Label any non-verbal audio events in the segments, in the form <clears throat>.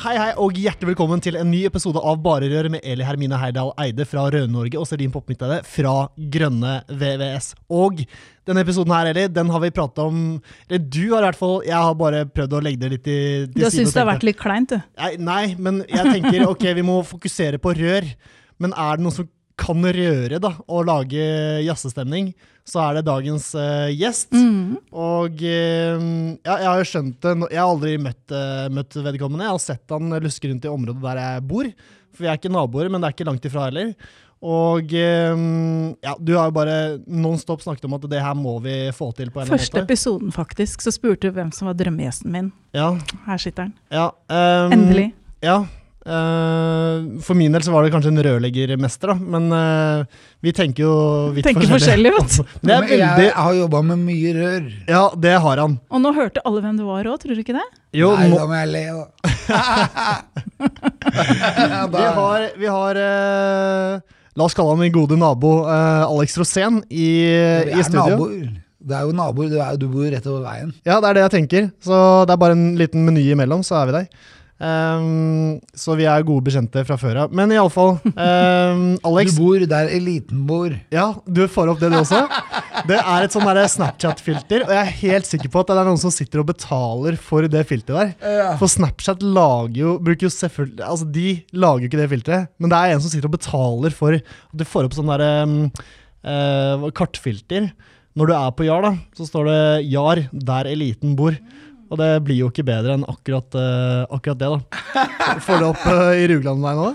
Hei, hei, og hjertelig velkommen til en ny episode av Bare Rør med Eli Hermine Heidal Eide fra Røde-Norge og Serin Poppmidtøyde fra Grønne VVS. Og denne episoden her, Eli, den har vi pratet om Eller du har i hvert fall Jeg har bare prøvd å legge det litt i til Du har syntes det har vært litt kleint, du? Nei, nei, men jeg tenker ok, vi må fokusere på rør. Men er det noe som kan røre da, og lage jazzestemning, så er det dagens uh, gjest. Mm. Og uh, ja, jeg har jo skjønt det Jeg har aldri møtt, uh, møtt vedkommende. Jeg har sett han luske rundt i området der jeg bor. For vi er ikke naboer, men det er ikke langt ifra heller. Og ja, du har jo bare nonstop snakket om at det her må vi få til. på en Første måte. episoden, faktisk, så spurte du hvem som var drømmegjesten min. Ja, Her sitter han. ja, um, Endelig. Ja. Eh, for min del så var det kanskje en rørleggermester, da. Men eh, vi tenker jo vidt Tenker forskjellig, vet. Det er Men jeg har jobba med mye rør. Ja, det har han. Og nå hørte alle hvem du var òg, tror du ikke det? Jo, Nei, nå, da må jeg le. <laughs> <laughs> da. vi har, vi har uh... La oss kalle han min gode nabo uh, Alex Rosén i, i studio. naboer. Det er jo naboer. Du, er, du bor rett over veien. Ja, det er det jeg tenker. Så det er bare en liten meny imellom, så er vi der. Ehm, så vi er gode bekjente fra før av. Men iallfall, um, <laughs> Alex Du bor der eliten bor. Ja, du får opp det du også. Det er et sånn Snapchat-filter, og jeg er helt sikker på at det er noen som sitter og betaler for det filteret der. For Snapchat lager jo, bruker jo selvfølgelig Altså, de lager jo ikke det filteret, men det er en som sitter og betaler for at du får opp sånn derre um, kartfilter. Når du er på Jar, da, så står det 'Jar, der eliten bor'. Og det blir jo ikke bedre enn akkurat, uh, akkurat det, da. Får du opp uh, i Rugland meg nå?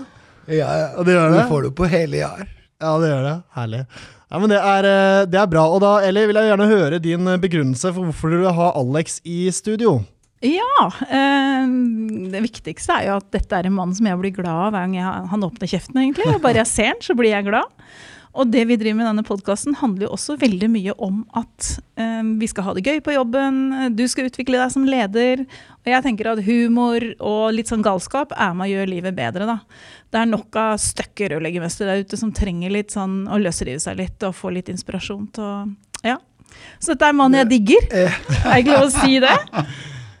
Ja, ja. Og det gjør Du det? får det på hele jar. Ja, det gjør det. Herlig. Ja, men det er, eh, det er bra. Og da, Eli, vil jeg gjerne høre din begrunnelse for hvorfor du vil ha Alex i studio. Ja. Eh, det viktigste er jo at dette er en mann som jeg blir glad av hver gang jeg, han åpner kjeften, egentlig. Og bare jeg ser han, så blir jeg glad. Og det vi driver med i denne podkasten, handler jo også veldig mye om at eh, vi skal ha det gøy på jobben, du skal utvikle deg som leder. Og jeg tenker at humor og litt sånn galskap er med å gjøre livet bedre, da. Det er nok av støkke rørleggermestere der ute som trenger litt sånn å løsrive seg litt og få litt inspirasjon til å Ja. Så dette er mannen jeg digger. Er ikke lov å si <laughs> det?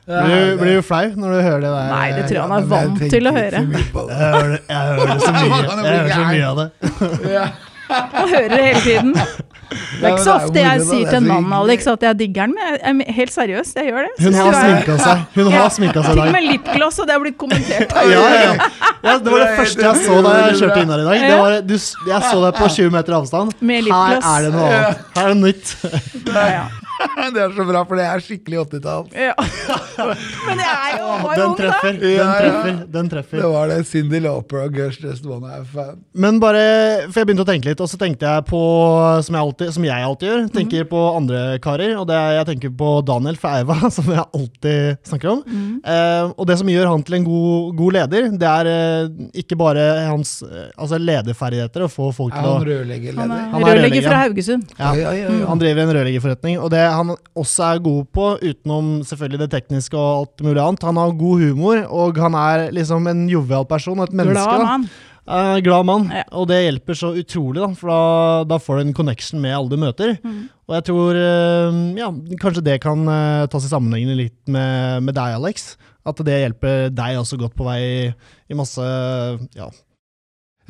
Blir du, blir du flau når du hører det der? Nei, det tror jeg han er vant til å høre. Jeg hører, det- jeg hører så mye, jeg hører så <laughs> mye av det. Og hører det hele tiden. Det er ikke så er ofte jeg sier er til en mann. Alex, at jeg digger den, men jeg er helt seriøst, jeg gjør det. Hun har er- sminka seg Hun har sminka seg i Til og med lipgloss, og det har blitt kommentert. Ja, ja, ja. ja, det var det første jeg så da jeg kjørte inn her i dag. Det var, du, jeg så deg på 20 meter avstand. Her er det noe annet. Her er det nytt. Ja, ja. <laughs> Det er så bra, for det er skikkelig 80-tall. Ja. <laughs> Men jeg er jo, var Den treffer. Den Ja, ja. treffer. Den treffer. Det var det. Cindy Lauper og Gush Just One Half Fan. Men bare, for jeg begynte å tenke litt, og så tenkte jeg på, som jeg alltid, som jeg alltid gjør, tenker på andre karer, og det er, jeg tenker på Daniel Feiva, <laughs> som jeg alltid snakker om. Eh, og det som gjør han til en god, god leder, det er eh, ikke bare hans eh, altså lederferdigheter, å få folk Er til å... han Han rørleggerleder? er Han er rørlegger fra Haugesund. Ja. Han driver en rørleggerforretning, og det han også er god på, utenom selvfølgelig det tekniske og alt mulig annet, han har god humor, og han er liksom en jovial person, et menneske. Glad mann. Eh, glad mann, Ja. og det hjelper så utrolig, da, for da, da får du en connection med alle du møter. Mm. Og jeg tror eh, ja, kanskje det kan eh, tas i sammenhengende litt med, med deg, Alex. At det hjelper deg også godt på vei i masse ja.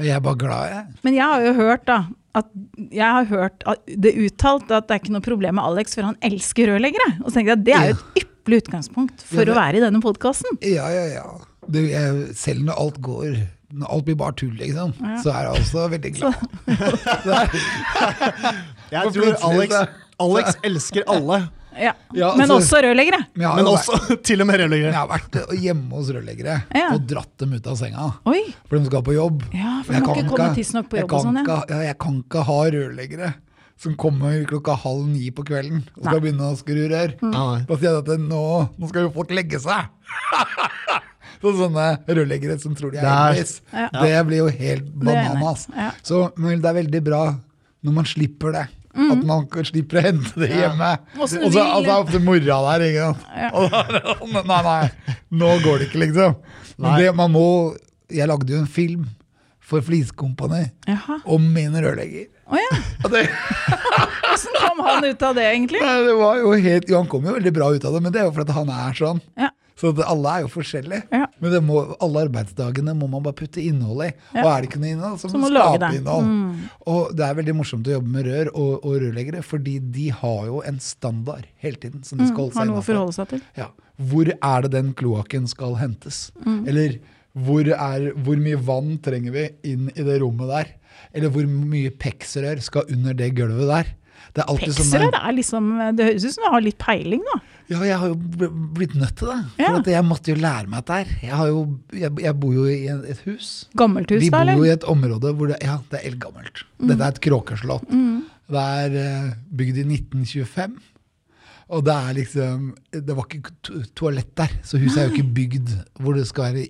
Jeg er bare glad, jeg. Men jeg har jo hørt da, at jeg har hørt at det uttalt at det er ikke noe problem med Alex, for han elsker rørleggere. Og så tenkte jeg at det er jo et ypperlig utgangspunkt for Ja, det- å være i denne podkasten. Ja, ja, ja. Det, jeg, selv når alt går Når alt blir bare tull, liksom, Ja. så er jeg også veldig glad. <laughs> Jeg tror Alex, Alex elsker alle, Ja. Ja, Men altså- også rørleggere. Men men også, også til og med rørleggere. jeg har vært hjemme hos rørleggere Ja. og dratt dem ut av senga. Oi. For de skal på jobb. Ja, for Jeg må ikke komme tidsnok på jobb kan sånn, ikke-. Jeg kan ikke ha rørleggere. som kommer klokka halv ni på kvelden og skal Nei. begynne å skru rør. Mm. Da sier jeg at nå, nå skal jo folk legge seg! <laughs> Så sånne rørleggere som tror de er Det Elvis. Ja. Det blir jo helt bananas. Ja. Så men det er veldig bra når man slipper det. At man slipper å hente det hjemme. Og så altså, er ofte mora der. Ikke sant? Ja. Da, nei, nei, nå går det ikke, liksom. Men det, man må, jeg lagde jo en film for Fliskompani om min rørlegger. Oh, ja. <laughs> Og kom han ut av det, egentlig? Nei, det var jo helt, jo, han kom jo veldig bra ut av det, men det er jo fordi han er sånn. Ja. Så det, alle er jo forskjellige. Ja. Men det må, alle arbeidsdagene må man bare putte innhold i. Ja. Og er det ikke noe innhold, så må man skape det. Mm. Og det er veldig morsomt å jobbe med rør og, og rørleggere, fordi de har jo en standard hele tiden som de skal holde Mm, Har seg noe å seg til. Ja. Hvor er det den kloakken skal hentes? Mm. Eller hvor, er, hvor mye vann trenger vi inn i det rommet der? Eller hvor mye peksrør skal under det gulvet der? Det er sånn Peksrør er liksom Det høres ut som du har litt peiling, da. Ja, jeg har jo blitt nødt til det. For Ja. jeg måtte jo lære meg dette her. Jeg, har jo, jeg, jeg bor jo i et hus. Gammelt hus, Vi da, bor jo i et område hvor det, ja, det er eldgammelt. Dette er et kråkeslott. Det er eh, bygd i 1925. Og det er liksom Det var ikke toalett der, så huset er jo ikke <gasps> bygd hvor det skal være,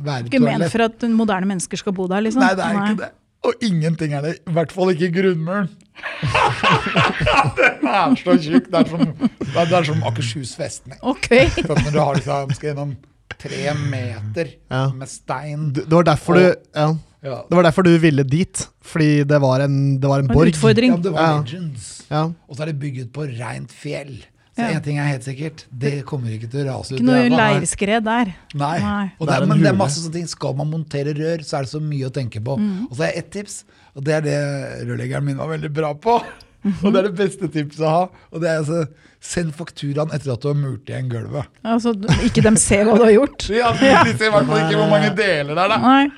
være Ikke ment for at moderne mennesker skal bo der, liksom. Nei, det er ikke det. Og ingenting er det. I hvert fall ikke grunnmuren. <laughs> Den er så tjukk. Det er som, det er, som Akershus festning. Okay. Når du har liksom, skal gjennom tre meter Ja. med stein Det var derfor du ja. ja. Det var derfor du ville dit. Fordi det var en, det var en En borg. utfordring. ja, det var Ja. legends. Ja. Og så er det bygget på rent fjell. Så Ja. ting er helt sikkert, det kommer ikke til å rase ut. Ikke noe leirskred der. Nei. Nei. Og Det er men det er masse sånne ting. Skal man montere rør, så er det så mye å tenke på. Mm. Og så har jeg ett tips, og det er det rørleggeren min var veldig bra på. Mhm. Og det er det beste tipset å ha. Og det er altså send fakturaen etter at du har murt igjen gulvet. Altså, ikke dem ser hva du har gjort. <laughs> Ja, De ser i hvert fall ikke hvor mange deler det er, da. Nei.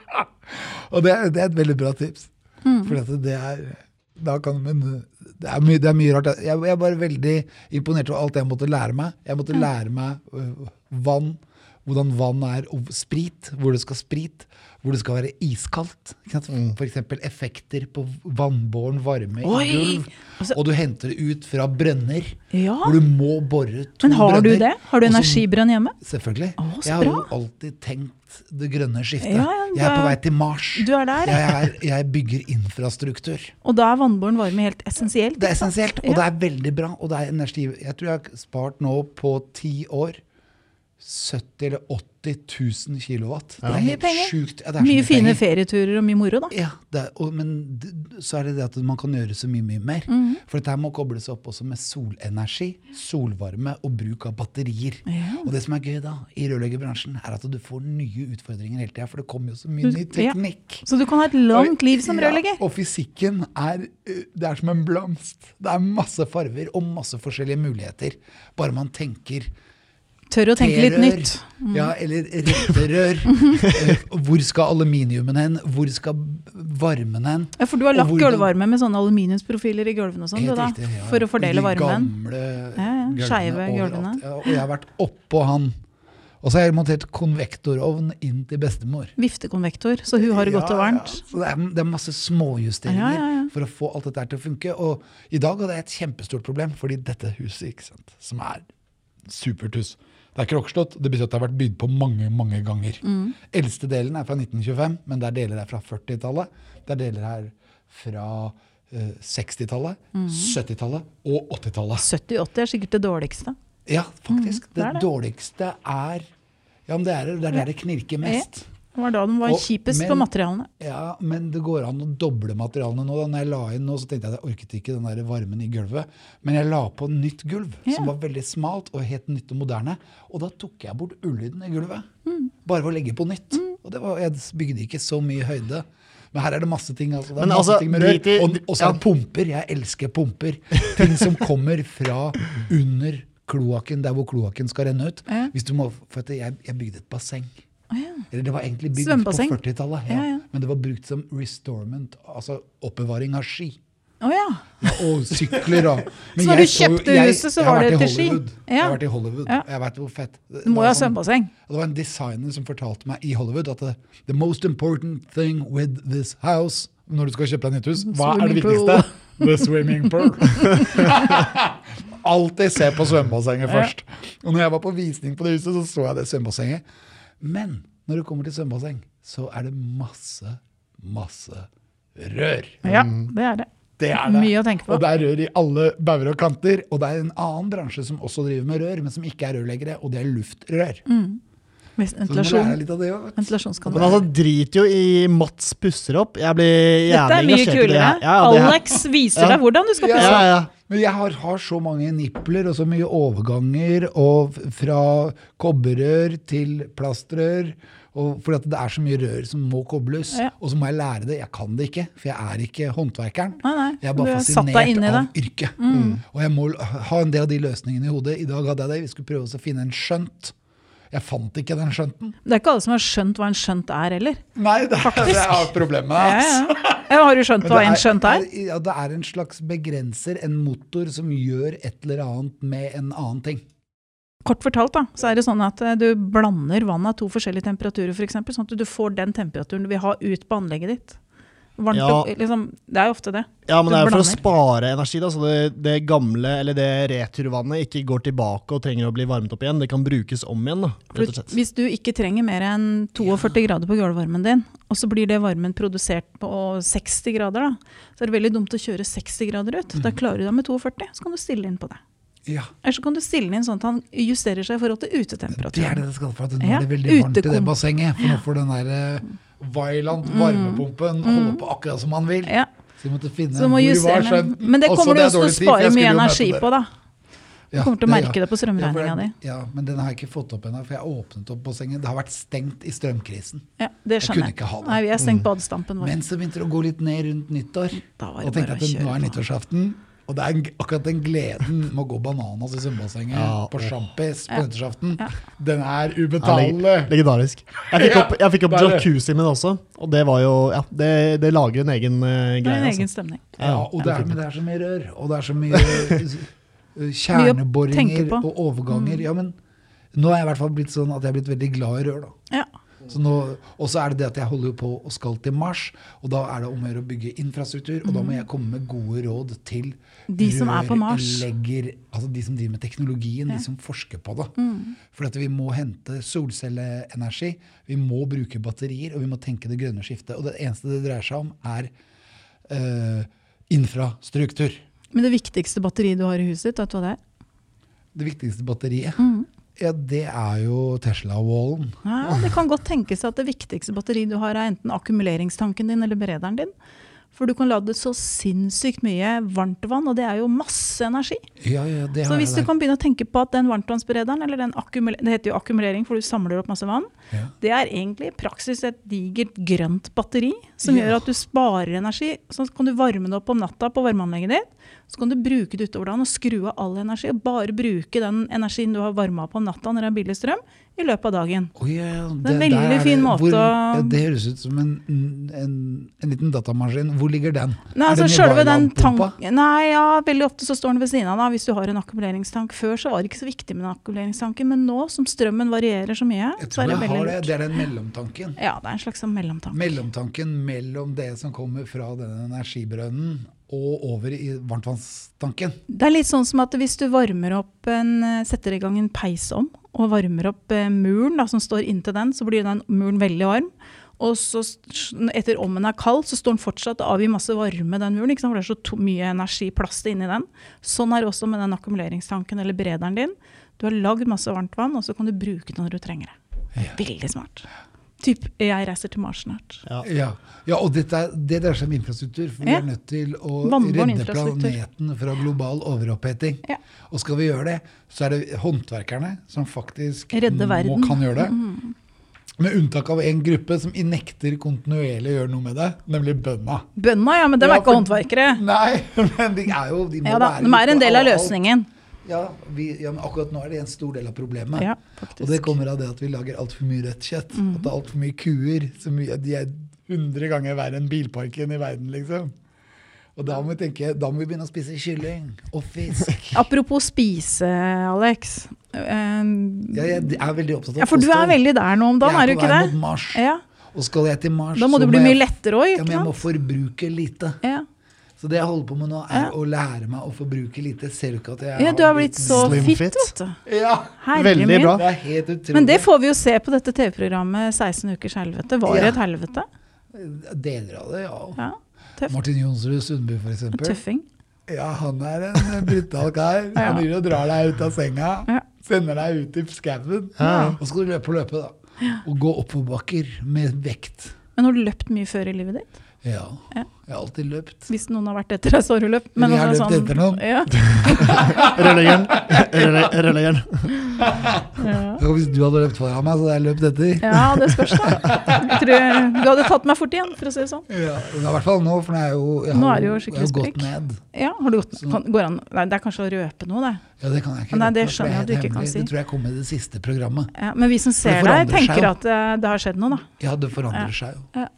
<laughs> Og det er, det er et veldig bra tips. Mm. For det er da kan, men det er, mye, det er mye rart. Jeg, jeg bare veldig imponert over alt jeg måtte lære meg. Jeg måtte lære meg øh, vann, hvordan vann er, og sprit, hvor det skal sprit, hvor det skal være iskaldt. Ikke? For eksempel effekter på vannbåren varme Oi! i gulv. Altså- og du henter det ut fra brønner, Ja. hvor du må bore to Men har du det? Har du energibrønn hjemme? Selvfølgelig. Å, jeg har jo alltid tenkt det grønne skiftet. Ja, ja, jeg er på vei til Mars. Du er der. Jeg, er, jeg bygger infrastruktur. Og da er vannbåren varme helt essensielt. Det er essensielt, og det er veldig bra. Og det er energi. Jeg tror jeg har spart nå på ti år 70 eller 80 000 kilowatt. Det er Mye helt penger. sjukt. Ja, det er så Mye fine penger. ferieturer og mye moro, da. Ja, det er, og, men så er det det at man kan gjøre så mye, mye mer. Mhm. For dette må kobles opp også med solenergi, solvarme og bruk av batterier. Ja. Og det som er gøy da, i rørleggerbransjen, er at du får nye utfordringer hele tida. For det kommer jo så mye ny Ja. teknikk. Så du kan ha et langt liv som rørlegger. Ja, og fysikken er, det er som en blomst. Det er masse farver og masse forskjellige muligheter. Bare man tenker Tør å tenke litt nytt. Mm. Ja, eller retterør. <laughs> Eh, Hvor skal aluminiumen hen? Hvor skal varmen hen? Ja, For du har lagt gulvvarme med sånne aluminiumsprofiler i gulvene og sånn, du da? ja. For å fordele varmen? De gamle ja, skeive gulvene. Ja, og jeg har vært oppå han. Og så har jeg montert konvektorovn inn til bestemor. Viftekonvektor, så hun har det godt og varmt. ja. Så det er, det er masse småjusteringer for å få alt dette til å funke. Og i dag hadde jeg et kjempestort problem, fordi dette huset, ikke sant, som er supert hus Det er kråkeslott, det betyr at det har vært bygd på mange mange ganger. Mm. Eldste delen er fra 1925, men det er deler her fra 40-tallet. Det er deler her fra uh, 60-tallet, Mm. 70-tallet og 80-tallet. 70-80 er sikkert det dårligste. Ja, faktisk. Mm, det det, det. dårligste er Ja, men det er det. Er der det knirker mest. Det var da de var Og- kjipest men- på materialene. Ja, men det går an å doble materialene nå. Da når jeg la inn nå, så tenkte jeg at jeg orket ikke den der varmen i gulvet. Men jeg la på nytt gulv, Ja. som var veldig smalt og helt nytt og moderne. Og da tok jeg bort ulyden i gulvet. Mm. Bare ved å legge på nytt. Og det var, jeg bygde ikke så mye høyde. Men her er det masse ting. Altså. Det er masse altså, ting med rør. Og, og så er det pumper. Jeg elsker pumper. Ting som kommer fra under kloakken, der hvor kloakken skal renne ut. Ja. Hvis du må, for at jeg, jeg bygde et basseng. Ja. Eller det var egentlig bygd på 40-tallet, ja. Ja, men det var brukt som restorement, altså oppbevaring av ski. Oh, og sykler og <laughs> Så når du kjøpte jeg- huset, så var det til ski? Jeg har vært i Hollywood. Jeg vet hvor fett. Det Du må jo ha sånn- svømmebasseng. Det var en designer som fortalte meg i Hollywood at the most important thing with this house Når du skal kjøpe deg nytt hus, hva er det viktigste? The swimming pool. <laughs> Alltid se på svømmebassenget først. Og når jeg var på visning på det huset, så så jeg det svømmebassenget. Men når det kommer til svømmebasseng, så er det masse, masse rør. Ja, det er det. Det er det. Mye å tenke på. Og det er rør i alle bauger og kanter. Og det er en annen bransje som også driver med rør, men som ikke er rørleggere, og det er luftrør. Hvis Ventilasjon, òg. Men altså, drit jo i Mats pusser opp. Jeg blir Dette er mye kulere. Ja, det Alex viser Ja. deg hvordan du skal Ja. pusse ja, opp. ja. Men jeg har, har så mange nipler og så mye overganger, og fra kobberrør til plastrør. Og fordi at det er så mye rør som må kobles. Ja. Og så må jeg lære det. Jeg kan det ikke, for jeg er ikke håndverkeren. Nei, nei, Jeg er bare fascinert av det. Mm. yrket. Og jeg må ha en del av de løsningene i hodet. I dag hadde jeg det. Vi skulle prøve oss å finne en skjønt. Jeg fant ikke den skjønten. Det er ikke alle som har skjønt hva en skjønt er heller. Nei, det er det er problemet altså. ja. Ja, har du skjønt hva er, en skjønt er? Ja, det er en slags begrenser, en motor som gjør et eller annet med en annen ting. Kort fortalt da, så er det sånn at eh, du blander vann av to forskjellige temperaturer, for eksempel, sånn at du får den temperaturen du vil ha ut på anlegget ditt. Varmt Ja. og, liksom, det er jo ofte det. Ja, men Du det er jo for å spare energi, da, så det, det gamle, eller det returvannet ikke går tilbake og trenger å bli varmet opp igjen. Det kan brukes om igjen, da, rett og slett. hvis du ikke trenger mer enn 42 grader på gulvvarmen din, og så blir det varmen produsert på 60 grader, da, så er det veldig dumt å kjøre 60 grader ut. Mm. Da klarer du deg med 42, så kan du stille inn på det. Ja, Eller så kan du stille inn sånn at han justerer seg i forhold til Det er det det skal for at nå Ja, er det veldig varmt i det bassenget. For nå får den der eh, varmepumpen, varmepumpen holde på akkurat som man vil. Mm. Ja, Så vi måtte finne så må hvor var den. skjønten. Men det Også kommer du også til å spare mye energi på, da. Ja, kommer til å det- merke det på strømregninga Ja, di. Ja, men den har jeg ikke fått opp ennå, for jeg åpnet opp bassenget. Det har vært stengt i strømkrisen. Ja, det Jeg skjønner jeg. det. Nei, vi har stengt badestampen vår. Men så begynte det å gå litt ned rundt nyttår. Og tenkte at nå er nyttårsaften. Og det er akkurat den gleden med å gå bananas i svømmebassenget Ja, på sjampis på nyttårsaften, Ja. den er Ja, legendarisk. Jeg fikk opp, jeg fikk opp jacuzzi min også, og det var jo Ja, det, det lager en egen eh, Det er en egen Altså. stemning. Ja, og det er, men det er så mye rør, og det er så mye <laughs> uh, kjerneboringer mye og overganger. Ja, men nå er jeg i hvert fall blitt sånn at jeg er blitt veldig glad i rør, da. Ja. Og så er det det at jeg holder på og skal til Mars, og da er det om å gjøre å bygge infrastruktur, og da må jeg komme med gode råd til Mm. De som er på Mars. Legger, altså de som driver med teknologien. Mm. de som forsker på det. For at vi må hente solcelleenergi, vi må bruke batterier, og vi må tenke det grønne skiftet. Og det eneste det dreier seg om, er uh, infrastruktur. Men det viktigste batteriet du har i huset vet du hva det er? Det viktigste batteriet, Mm. Ja, det er jo Tesla-wallen. Ja, det kan godt tenkes at det viktigste batteriet du har, er enten akkumuleringstanken din eller berederen din. For du kan lade så sinnssykt mye varmtvann, og det er jo masse energi. Ja, ja, det Så hvis du kan begynne å tenke på at den varmtvannsberederen, eller den det heter jo akkumulering for du samler opp masse vann, Ja. det er egentlig i praksis et digert grønt batteri som Ja. gjør at du sparer energi. Så kan du varme det opp om natta på varmeanlegget ditt. Så kan du bruke det utover dagen og skru av all energi. Og bare bruke den energien du har varma opp om natta når det er billig strøm, i løpet av dagen. Oh, yeah, Det er en veldig er fin måte Hvor, ja, Det høres ut som en, en, en liten datamaskin. Hvor ligger den? Nei, altså den den tank... Nei, ja, veldig ofte så står den ved siden av da, hvis du har en akkumuleringstank. Før så var det ikke så viktig med den akkumuleringstanken, men nå som strømmen varierer så mye, Jeg så er det veldig har det. lurt. Det er den mellomtanken. Ja, det er en slags sånn mellomtank. Mellomtanken mellom det som kommer fra den energibrønnen og over i varmtvannstanken. Det er litt sånn som at hvis du varmer opp en, eh, setter i gang en peis om, og varmer opp eh, muren da, som står inntil den, så blir den muren veldig varm. Og så etter om den er kald, så står den fortsatt og avgir masse varme, den muren. Ikke sant? For det er så mye energi plass inni den. Sånn er det også med den akkumuleringstanken eller berederen din. Du har lagd masse varmt vann, og så kan du bruke det når du trenger det. Veldig smart. Typ, jeg reiser til Mars snart. Ja. Ja, ja og dette, det dreier seg om infrastruktur. For vi er nødt til å redde planeten fra global overoppheting. Ja. Og skal vi gjøre det, så er det håndverkerne som faktisk må, kan gjøre det. Med unntak av en gruppe som nekter kontinuerlig å gjøre noe med det, nemlig bønda. Bønda, ja, men de Ja, er ikke for- håndverkere. Nei, <laughs> men de er jo de må Ja da, være de er en del av alt. Ja, vi, ja, men akkurat nå er det en stor del av problemet. Ja, Og det kommer av det at vi lager altfor mye rødt kjøtt. Mm. At det er altfor mye kuer. Så mye, de er hundre ganger verre enn bilparken i verden, liksom. Og da må vi tenke, da må vi begynne å spise kylling og fisk. <laughs> Apropos spise, Alex. Um, Ja, jeg er veldig opptatt av ja, for du er veldig der nå om dagen, er du ikke det? Jeg er på vei mot Mars. Ja, Og skal jeg til Mars, Da må du bli mye lettere òg, Ja, men jeg må forbruke lite. Ja. Så det jeg holder på med nå, er Ja. å lære meg å forbruke lite. Ser du ikke at jeg Ja, du har blitt så slim fit, fit. vet du. Ja, Veldig bra. det er helt utrolig. Men det får vi jo se på dette TV-programmet 16 ukers helvete. Var det Ja. et helvete? Deler av det, ja. Ja. Tøft. Martin Jonsrud Sundby, for eksempel. Tøffing. Ja, han er en brutal kar. Han driver og drar deg ut av senga. Ja. Sender deg ut i skauen. Ja. Og så skal du løpe og løpe, da. Og gå oppoverbakker med vekt. Men har du løpt mye før i livet ditt? Ja. Ja. Jeg har alltid løpt. Hvis noen har vært etter deg, så har du løpt. Men jeg har løpt løpt etter noen. Ja. <laughs> Rørleggeren. Rørle- Rørleggeren. Ja. Hvis du hadde løpt foran meg, så hadde jeg løpt etter. ja, det spørs, da. Jeg tror du hadde tatt meg fort igjen, for å si det sånn. Ja, I hvert fall nå, for jeg jo Jeg Nå er jo jeg har gått ned. Ja, har du gått, ned? kan, går an, nei, Det er kanskje å røpe noe, det. Ja, det kan jeg ikke. Nei, det skjønner jeg at du ikke kan si. Det tror jeg kommer i det siste programmet. Ja, men vi som ser deg, tenker at det, det har skjedd noe, da. Ja, det forandrer seg jo.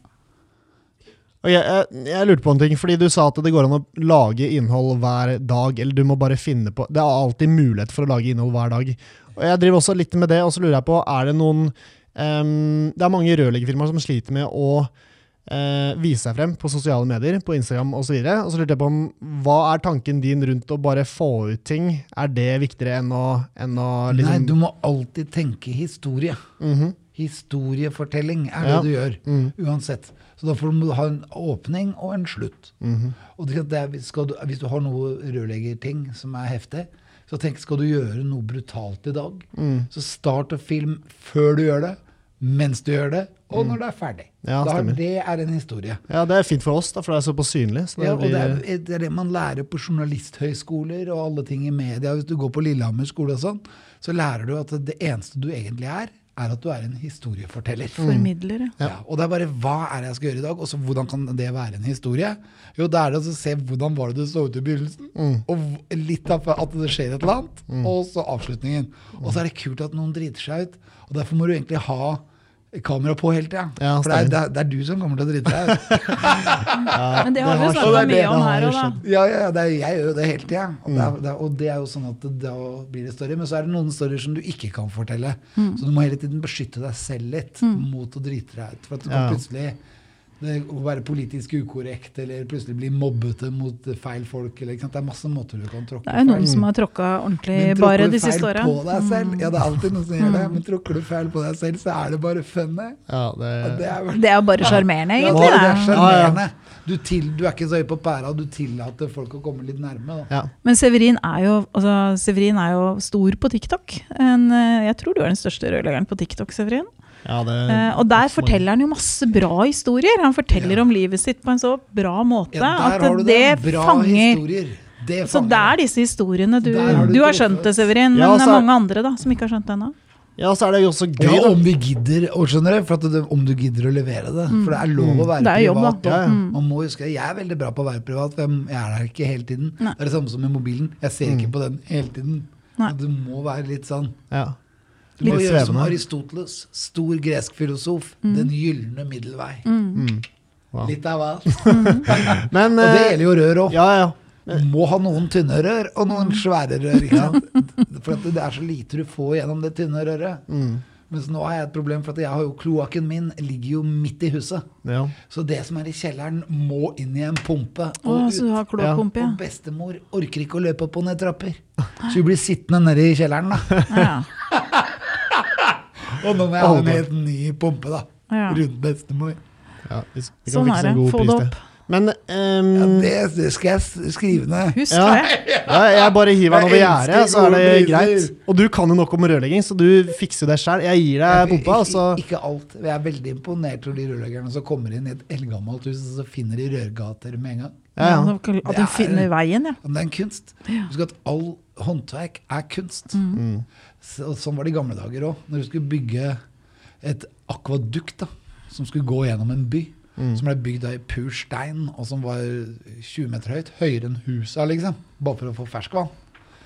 Og jeg, jeg, lurte på en ting, fordi du sa at det går an å lage innhold hver dag, eller du må bare finne på Det er alltid mulighet for å lage innhold hver dag. Og jeg driver også litt med det, og så lurer jeg på, er det noen um, Det er mange rørleggerfirmaer som sliter med å uh, vise seg frem på sosiale medier, på Instagram osv. Og, så og så lurte jeg på om hva er tanken din rundt å bare få ut ting? Er det viktigere enn å, enn å Nei, liksom du må alltid tenke historie. Mhm, Historiefortelling er Ja. det du gjør, mm, uansett. Så da får du ha en åpning og en slutt. Og det, det er, skal du, hvis du har noe rørleggerting som er heftig, så tenk, skal du gjøre noe brutalt i dag, Mm. så start å film før du gjør det, mens du gjør det, og når det er ferdig. Mm. Ja, da, det er en historie. Ja, det er fint for oss, da, for det er såpass synlig. Så Ja, og blir, det er, det er det man lærer på journalisthøyskoler og alle ting i media. Hvis du går på Lillehammer skole og sånn, så lærer du at det eneste du egentlig er, er at du er en historieforteller. Formidler, Ja. og det er bare hva er det jeg skal gjøre i dag, og så hvordan kan det være en historie? Jo, da er det å se hvordan var det du så ut i begynnelsen, og litt av at det skjer et eller annet, og så avslutningen. Og så er det kult at noen driter seg ut, og derfor må du egentlig ha kamera på hele tida. Ja, For det er, det, er, det er du som kommer til å drite deg ut. <laughs> ja, Men det har vi jo snakka mye om her òg, da. Ja, ja, ja, det er, jeg gjør jo det hele tida. Og, det er- og det er jo sånn at det, da blir det story. Men så er det noen storyer som du ikke kan fortelle. Mm. Så du må hele tiden beskytte deg selv litt mot å drite deg ut. For at du kan plutselig det, å være politisk ukorrekt eller plutselig bli mobbete mot feil folk. Eller, ikke sant? Det er masse måter du kan tråkke feil. Det er jo noen feil. som har tråkka ordentlig Men bare tråkker du de siste feil på deg selv? Ja, det er alltid noen som gjør det. Men tråkker du feil på deg selv, så er det bare funny. Ja, det, det er vel Det er bare sjarmerende, ja, egentlig. det er sjarmerende. Du, til, du er ikke så høy på pæra, du tillater folk å komme litt nærme. Da. ja. Men Severin er, jo, altså, Severin er jo stor på TikTok. En, eh, jeg tror du er den største rørleggeren på TikTok, Severin. Ja, det Eh, og der forteller han jo masse bra historier. Han forteller Ja. om livet sitt på en så bra måte Ja, at det det. Bra fanger historier. Det Så det er disse historiene du har du Du har skjønt det, Severin, men Ja, det er mange andre da som ikke har skjønt det ennå. Ja, så er det jo også gøy, Ja, om vi gidder, å skjønner du, for at det, om du gidder å levere det. For det er lov å være privat. Jobb. Ja, ja. Man må huske, Jeg er veldig bra på å være privat, for jeg er der ikke hele tiden. Nei. Det er det samme som med mobilen. Jeg ser ikke på den hele tiden. Nei. Du må være litt sånn Ja. Du må gjøre som. Aristoteles, stor gresk filosof. Mm. Den gylne middelvei. Wow. Litt av alt. <laughs> Men Og det eh, gjelder jo rør òg. Ja, ja. Må ha noen tynne rør og noen Mm. svære rør. <laughs> For at det er så lite du får gjennom det tynne røret. Mm. Mens nå har jeg et problem, for at jeg har jo kloakken min ligger jo midt i huset. ja. Så det som er i kjelleren, må inn i en pumpe og så du har ja. Og bestemor orker ikke å løpe opp og ned trapper. Så hun blir sittende nede i kjelleren, da. ja. <laughs> Og nå må jeg ha en helt ny pumpe, da. Ja. Rundt bestemor. ja vi, vi Sånn er det. Få det opp. Men um, Ja, det, det skal jeg skrive ned. Husk ja, det. <laughs> ja, jeg bare hiver den over gjerdet, så er det greit. Og du kan jo nok om rørlegging, så du fikser det sjøl. Jeg gir deg pumpa, altså. så Ikke alt. Jeg er veldig imponert over de rørleggerne som kommer inn i et eldgammelt hus og så finner de rørgater med en gang. Ja, ja. At de er- finner veien, ja. Det er en kunst. Husk at all håndverk er kunst. Mm. Så, sånn var det i gamle dager òg. Når du skulle bygge et akvadukt da, som skulle gå gjennom en by, Mm. som ble bygd av i pur stein, og som var 20 meter høyt, høyere enn husa, liksom, bare for å få ferskvann.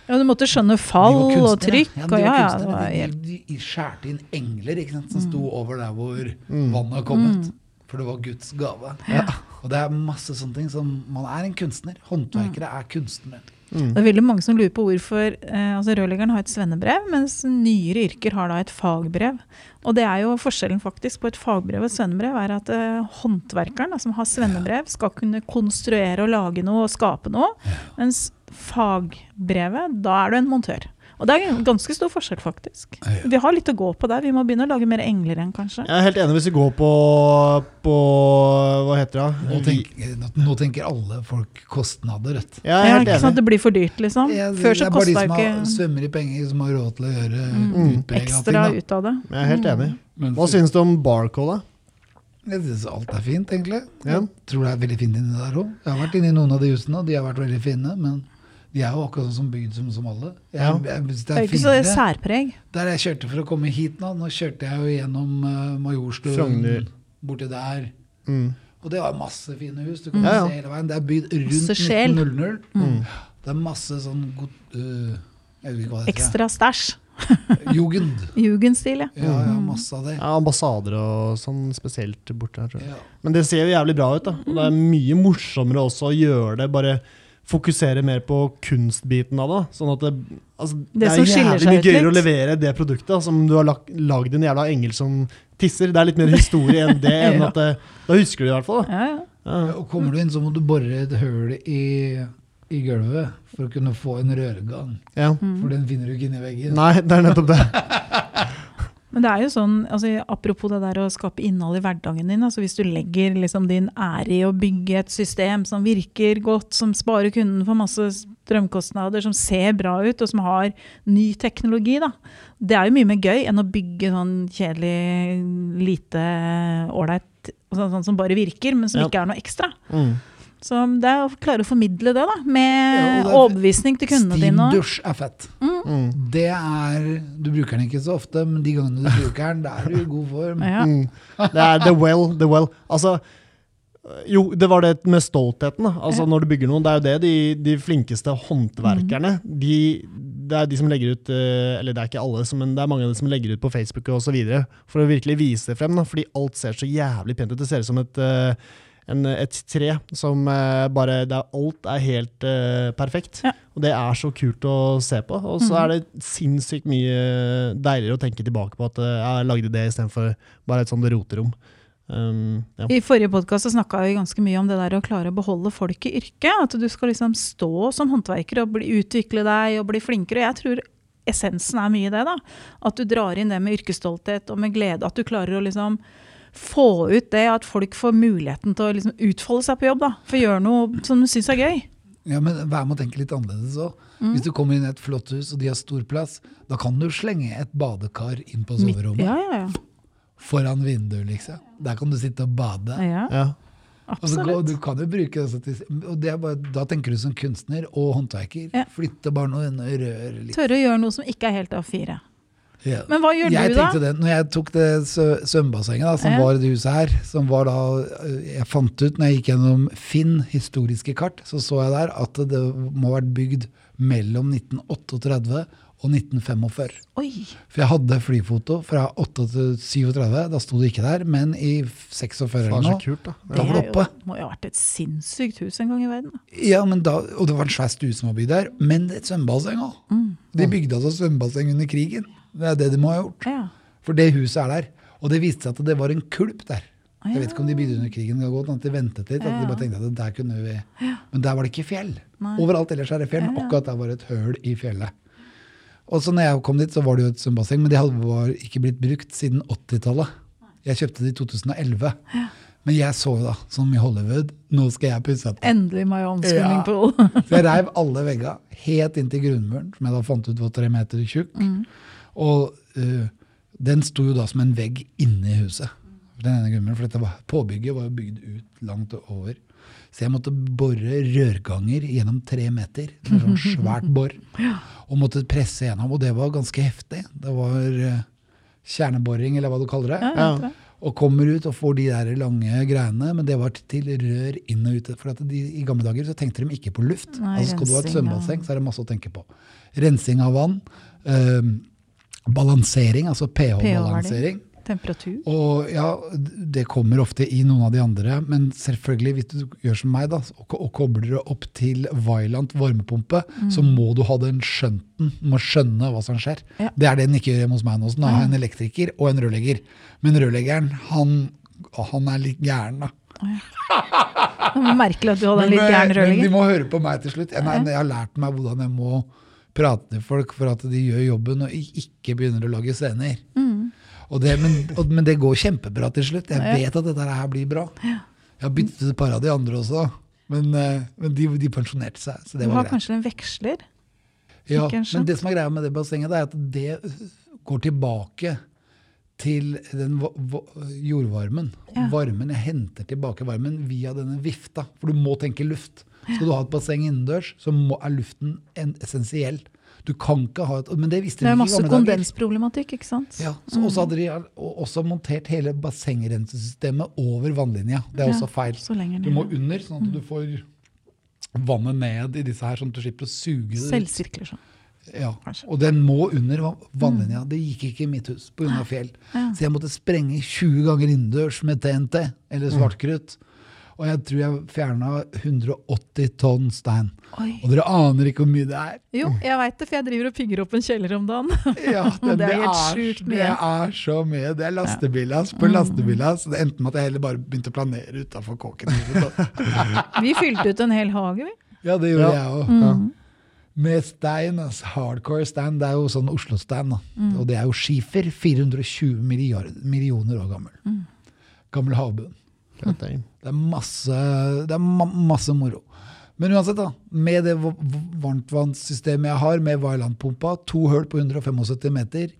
Ja, Du måtte skjønne fall og trykk. Ja, de ja, ja, det var helt de, de skjærte inn engler ikke sant, som Mm. sto over der hvor vannet har kommet. For det var Guds gave. Og det er masse sånne ting som Man er en kunstner. Håndverkere er kunstnere. Mm. Det er veldig mange som lurer på hvorfor eh, altså Rørleggeren har et svennebrev, mens nyere yrker har da et fagbrev. Og det er jo forskjellen faktisk på et fagbrev og et svennebrev, er at eh, håndverkeren da, som har svennebrev, skal kunne konstruere og lage noe og skape noe. Mens fagbrevet, da er du en montør. Og det er en ganske stor forskjell, faktisk. Ja. Vi har litt å gå på der. Vi må begynne å lage mer engler igjen, kanskje. Jeg er helt enig hvis vi går på, på Hva heter det? Nå, tenker, nå, tenker alle folk kostnader, vet ja, Jeg er Ja, ikke sant? at Det blir for dyrt, liksom. Ja, det, Før det er bare de kosta som ikke har, svømmer i penger, som har råd til å gjøre Mm. ting. ekstra Da. ut av det. Jeg er helt enig. Mm. Hva syns du om Barcode, da? jeg synes alt er fint, egentlig. Ja. Jeg tror det er veldig fint inni der òg. Jeg har vært inni noen av de husene, og de har vært veldig fine. Men de er jo akkurat sånn som bygd som, som alle. Jeg, jeg, Det det er er ikke så særpreg. Der jeg kjørte for å komme hit nå, nå kjørte jeg jo gjennom uh, Majorstuen, borti der. Mm. Og det var masse fine hus. Du kan ja. se hele veien. Det er bygd rundt Masse 1900. Mm. Det er masse sånn god, uh, Jeg vet ikke hva det. Ekstra stæsj. <laughs> Jugend. Jugendstil, ja. Ja, ja, masse av det. Ja, ambassader og sånn spesielt borte her, tror jeg. Ja. Men det ser jo jævlig bra ut, da. Og det er mye morsommere også å gjøre det. Bare fokusere mer på kunstbiten av det. Sånn at det, altså, det, det er jævlig mye gøyere å levere det produktet da, som du har lagt, lagd en jævla engel som tisser. Det er litt mer historie enn det. <laughs> enn Ja. at det, Da husker du det i hvert fall. Da. ja, ja. Ja. Og kommer du inn, så må du bore et høl i, i gulvet for å kunne få en rørgang. Ja. For den finner du ikke inni veggen. Nei, det er nettopp det. <laughs> Men det er jo sånn, altså, apropos det der å skape innhold i hverdagen din. altså Hvis du legger liksom din ære i å bygge et system som virker godt, som sparer kunden for masse strømkostnader, som ser bra ut, og som har ny teknologi, da. Det er jo mye mer gøy enn å bygge sånn kjedelig, lite ålreit sånn, sånn som bare virker, men som Ja. ikke er noe ekstra. Mm. Så det er å klare å formidle det, da. Med Ja, det er- overbevisning til kundene dine. Steamdusj er fett. Mm. Det er Du bruker den ikke så ofte, men de gangene du bruker den, da er du i god form. Ja. Mm. Det er the well, the well. Altså, jo, det var det med stoltheten. Da. Altså, Ja. Når du bygger noen, det er jo det de, de flinkeste håndverkerne de, Det er de som legger ut eh, Eller det er ikke alle, men det er mange av de som legger ut på Facebook og så videre, for å virkelig vise det frem. Da, fordi alt ser så jævlig pent ut. Det ser ut som et, eh, en, et tre som eh, bare det er, Alt er helt uh, perfekt. Ja. Og det er så kult å se på. Og så mm. er det sinnssykt mye deiligere å tenke tilbake på at eh, jeg lagde det istedenfor bare et sånt roterom. Um, ja. I forrige podkast snakka vi ganske mye om det der å klare å beholde folk i yrket. At du skal liksom stå som håndverker og bli, utvikle deg og bli flinkere. Jeg tror essensen er mye det. da. At du drar inn det med yrkesstolthet og med glede. At du klarer å liksom få ut det at folk får muligheten til å liksom utfolde seg på jobb. da. For å gjøre noe som du syns er gøy. Ja, men vær med å tenke litt annerledes òg. Mm. Hvis du kommer inn i et flott hus, og de har stor plass, da kan du slenge et badekar inn på soverommet. Ja, ja, ja. Foran vinduet, liksom. Der kan du sitte og bade. ja Ja. Og du kan jo bruke det og det er bare, Da tenker du som kunstner og håndverker. Ja. Flytte bare noen rør litt. Tørre å gjøre noe som ikke er helt A4. Ja. Men hva gjør jeg du, da? det, når jeg tok det svømmebassenget som Ja. var i det huset her, som var da øh, Jeg fant ut når jeg gikk gjennom Finn historiske kart, så så jeg der at det må ha vært bygd mellom 1938 og 1945. Oi! For jeg hadde flyfoto fra 8 til 37, da sto det ikke der, men i 46 eller noe. kult, da. Det var det oppe. jo, må jo ha vært et sinnssykt hus en gang i verden. Ja, men da, Og det var en svær stue som var bygd der, men et svømmebasseng òg. Mm. De bygde altså svømmebasseng under krigen. Det er det de må ha gjort. Ja. For det huset er der. Og det viste seg at det var en kulp der. Ah, Jeg vet ikke om de bygde under krigen, godt at de ventet litt. At de bare tenkte at der kunne vi... Men der var det ikke fjell. Nei. Overalt ellers er det fjell, men Ja, ja. akkurat der var det et høl i fjellet. Og så når jeg kom dit, så var det jo et svømmebasseng, men det var ikke blitt brukt siden 80-tallet. Jeg kjøpte det i 2011. Men jeg så jo da, som i Hollywood, nå skal jeg pusse opp. Endelig my own Ja. swimming pool. Så jeg reiv alle veggene helt inn til grunnmuren, som jeg da fant ut var tre meter tjukk. Mm. Og uh, den sto jo da som en vegg inne i huset. Den ene gummen, For dette var, påbygget var jo bygd ut langt over. Så jeg måtte bore rørganger gjennom tre meter. Var sånn svært bor. Og måtte presse gjennom. Og det var ganske heftig. Det var uh, kjerneboring, eller hva du kaller det. Ja, det. Og kommer ut og får de der lange greiene, men det var til rør inn og ut. For at de, I gamle dager så tenkte de ikke på luft. Nei, altså Skal du ha et svømmebasseng, så er det masse å tenke på. Rensing av vann. eh, balansering, altså pH-balansering. Temperatur. Og ja, det kommer ofte i noen av de andre, men selvfølgelig, hvis du gjør som meg da, og, og kobler det opp til Vailant varmepumpe, så må du ha den skjønten, du må skjønne hva som skjer. Ja. Det er det den ikke gjør hjemme hos meg nå, så da har jeg en elektriker og en rørlegger. Men rørleggeren, han, han er litt gæren da. Det ja. merkelig at du hadde en litt gæren rørlegger. men de må høre på meg til slutt. Jeg, nei, jeg har lært meg hvordan jeg må prate til folk for at de gjør jobben og ikke begynner å lage scener. Mm. Det, men, og, men det går kjempebra til slutt. Jeg vet at dette her blir bra. Jeg har byttet ut et par av de andre også, men, eh, men de, de pensjonerte seg. Så det har var greit. kanskje en veksler? Ja, men det som er greia med det bassenget, det er at det går tilbake til den va- va- jordvarmen. Ja. Varmen, Jeg henter tilbake varmen via denne vifta. For du må tenke luft. Skal du ha et basseng innendørs, så må, er luften en, essensiell. Du kan ikke ha et Men det visste de er ikke i masse gamle dager. kondensproblematikk, ikke sant? Ja, så også hadde de også montert hele bassengrensesystemet over vannlinja. Det er Ja, også feil. Du må under, sånn at du får vannet ned i disse her, sånn at du slipper å suge det. Selvsirkler sånn. Ja, og den må under vannlinja. Det gikk ikke i mitt hus pga. fjell. Så jeg måtte sprenge 20 ganger innendørs med TNT, eller svartkrutt. Og jeg tror jeg fjerna 180 tonn stein. Oi. Og dere aner ikke hvor mye det er. Jo, jeg veit det, for jeg driver og pigger opp en kjeller om dagen. <laughs> Ja, <laughs> Det er helt sjukt Det er så mye. Det er lastebillass på lastebillass. Det endte med at jeg heller bare begynte å planere utafor kåken. <laughs> Vi fylte ut en hel hage, vi. Ja, det gjorde Ja. jeg òg. Mm. Med stein, altså hardcore stein. Det er jo sånn Oslo-stein. Mm. Og det er jo skifer. 420 milliard, millioner år gammel. Mm. Gammel havbunn. Det er masse, det er ma masse moro. Men uansett, da, med det va- va- varmtvannssystemet jeg har, med Vailand-pumpa, to hull på 175 meter,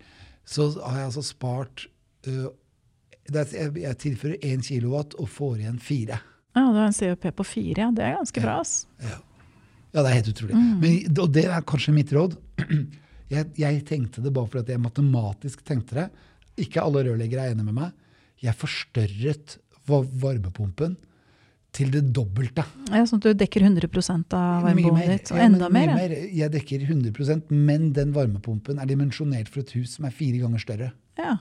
så har jeg altså spart uh, det er, jeg, tilfører 1 kilowatt og får igjen 4. Ja, du har en COP på fire, ja. Det er ganske bra, ass. Ja, det er helt utrolig. Mm. Men, og det er kanskje mitt råd. <clears throat> Jeg, jeg tenkte det bare fordi jeg matematisk tenkte det. Ikke alle rørleggere er enige med meg. Jeg forstørret varmepumpen til det dobbelte. Ja, sånn at du dekker 100 av varmebehovet ditt, og Ja, enda mer. ja. Jeg dekker 100% men den varmepumpen er dimensjonert for et hus som er fire ganger større. Ja.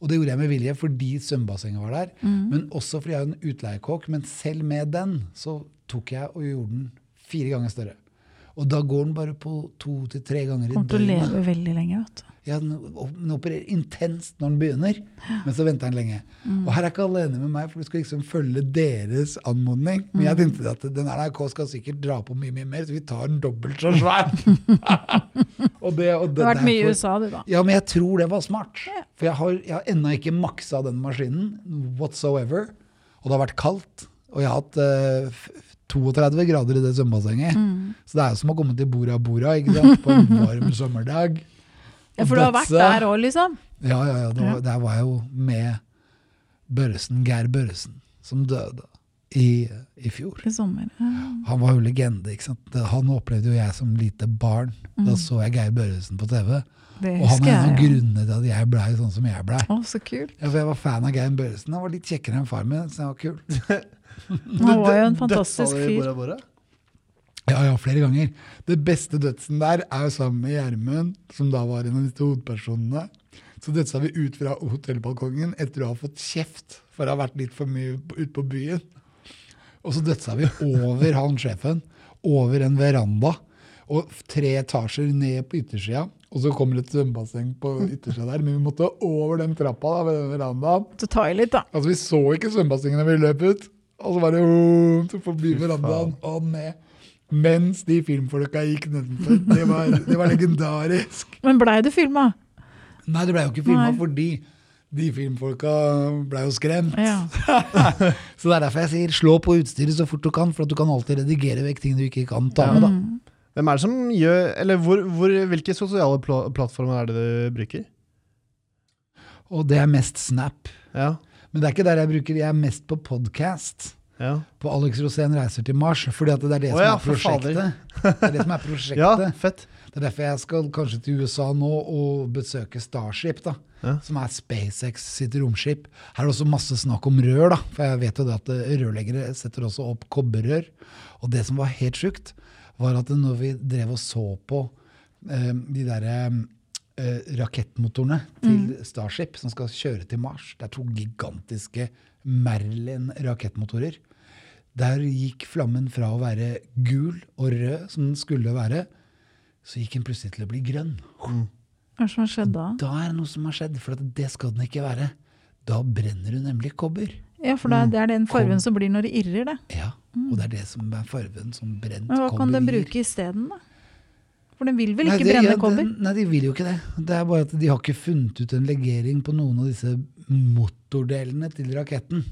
Og det gjorde jeg med vilje fordi svømmebassenget var der, Mm. men også fordi jeg er en utleiekokk. Men selv med den så tok jeg og gjorde den fire ganger større. Og da går den bare på to til tre ganger i Kommer til å leve veldig lenge, vet du. Ja, den, opererer intenst når den begynner, men så venter den lenge. Mm. Og her er ikke alle enige med meg, for du skal liksom følge deres anmodning. Men jeg Mm. tenkte at den NRK skal sikkert dra på mye mye mer, så vi tar den dobbelt så <laughs> svær. <laughs> og det, og Du har vært mye i USA, du, da. Ja, men jeg tror det var smart. For jeg har, jeg har ennå ikke maksa den maskinen whatsoever. Og det har vært kaldt. Og jeg har hatt uh, 32 grader i det svømmebassenget. Mm. Så det er jo som å komme til Bora Bora ikke sant? på en varm sommerdag. Ja, for du har vært der òg, liksom? Ja, ja, ja. Det var, Der var jeg jo med Børresen, Geir Børresen, som døde i, i fjor. I sommer. Ja. Han var jo legende. ikke sant? Han opplevde jo jeg som lite barn. Da så jeg Geir Børresen på TV. Det Og han er en av grunnene til at jeg blei sånn som jeg blei. Å, så kult. Ja, for jeg var fan av Geir Børresen. Han var litt kjekkere enn far min, så han var kul. Han var jo en <laughs> fantastisk fyr. Ja, ja, flere ganger. Det beste dødsen der er jo sammen med Gjermund, som da var en av disse hovedpersonene. Så dødsa vi ut fra hotellbalkongen etter å ha fått kjeft for å ha vært litt for mye ute på byen. Og så dødsa vi over han sjefen, over en veranda, og tre etasjer ned på yttersida. Og så kommer et svømmebasseng på yttersida der, men vi måtte over den trappa da, ved den verandaen. Så ta i litt, da. Altså, vi så ikke svømmebassenget da vi løp ut. Og så var det forbi verandaen og ned. Mens de filmfolka gikk nedenfor. Det var, det var legendarisk. <laughs> Men blei du filma? Nei, det ble jo ikke filma fordi de filmfolka ble jo skremt. Ja. <laughs> Så det er derfor jeg sier slå på utstyret så fort du kan, for at du kan alltid redigere vekk ting du ikke kan ta med. da. Mm. Hvem er det som gjør Eller hvor, hvor, hvilke sosiale pl plattformer er det du bruker? Og det er mest Snap. Ja. Men det er ikke der jeg bruker, jeg er mest på podcast. Ja. På Alex Rosén reiser til Mars, fordi at det er det oh, ja, er. Det er det som er <laughs> prosjektet. ja, fett. Det er derfor jeg skal kanskje til USA nå og besøke Starship, da, Ja. som er SpaceX sitt romskip. Her er det også masse snakk om rør, da, for jeg vet jo det at eh, rørleggere setter også opp kobberrør. Og det som var helt sjukt, var at når vi drev og så på eh, de derre eh, rakettmotorene til Starship, som skal kjøre til Mars. Det er to gigantiske Merlin-rakettmotorer. Der gikk flammen fra å være gul og rød, som den skulle være, så gikk den plutselig til å bli grønn. Hva er som har skjedd da? Da er det noe som har skjedd, for det skal den ikke være. Da brenner du nemlig kobber. Ja, for det er, det er den fargen som blir når det irrer, det. Ja, og det er det som er farven som brent Men hva kan den gir. bruke isteden, da? For den vil vel Nei, ikke det- brenne ja, kobber? den- Nei, de vil jo ikke det. Det er bare at de har ikke funnet ut en legering på noen av disse motordelene til raketten.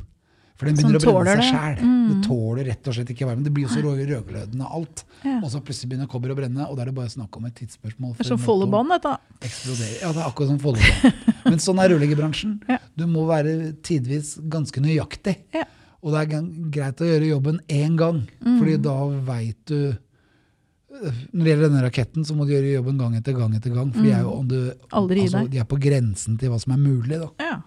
For den begynner å brenne seg det. Mm. Det tåler rett og slett ikke varmen. Det blir jo så rød- rødglødende alt. Ja. Og så plutselig begynner kobber å brenne, og da er det bare snakk om et tidsspørsmål. Det er som motoren dette. eksploderer. Ja, det er akkurat som foldebånd. <laughs> Men sånn er rørleggerbransjen. Ja. Du må være tidvis ganske nøyaktig. Ja. Og det er greit å gjøre jobben én gang, Mm. fordi da veit du Når det gjelder denne raketten, så må du gjøre jobben gang etter gang etter gang. For de, er jo, om du, Mm. Aldri altså, de er på grensen til hva som er mulig. Ja.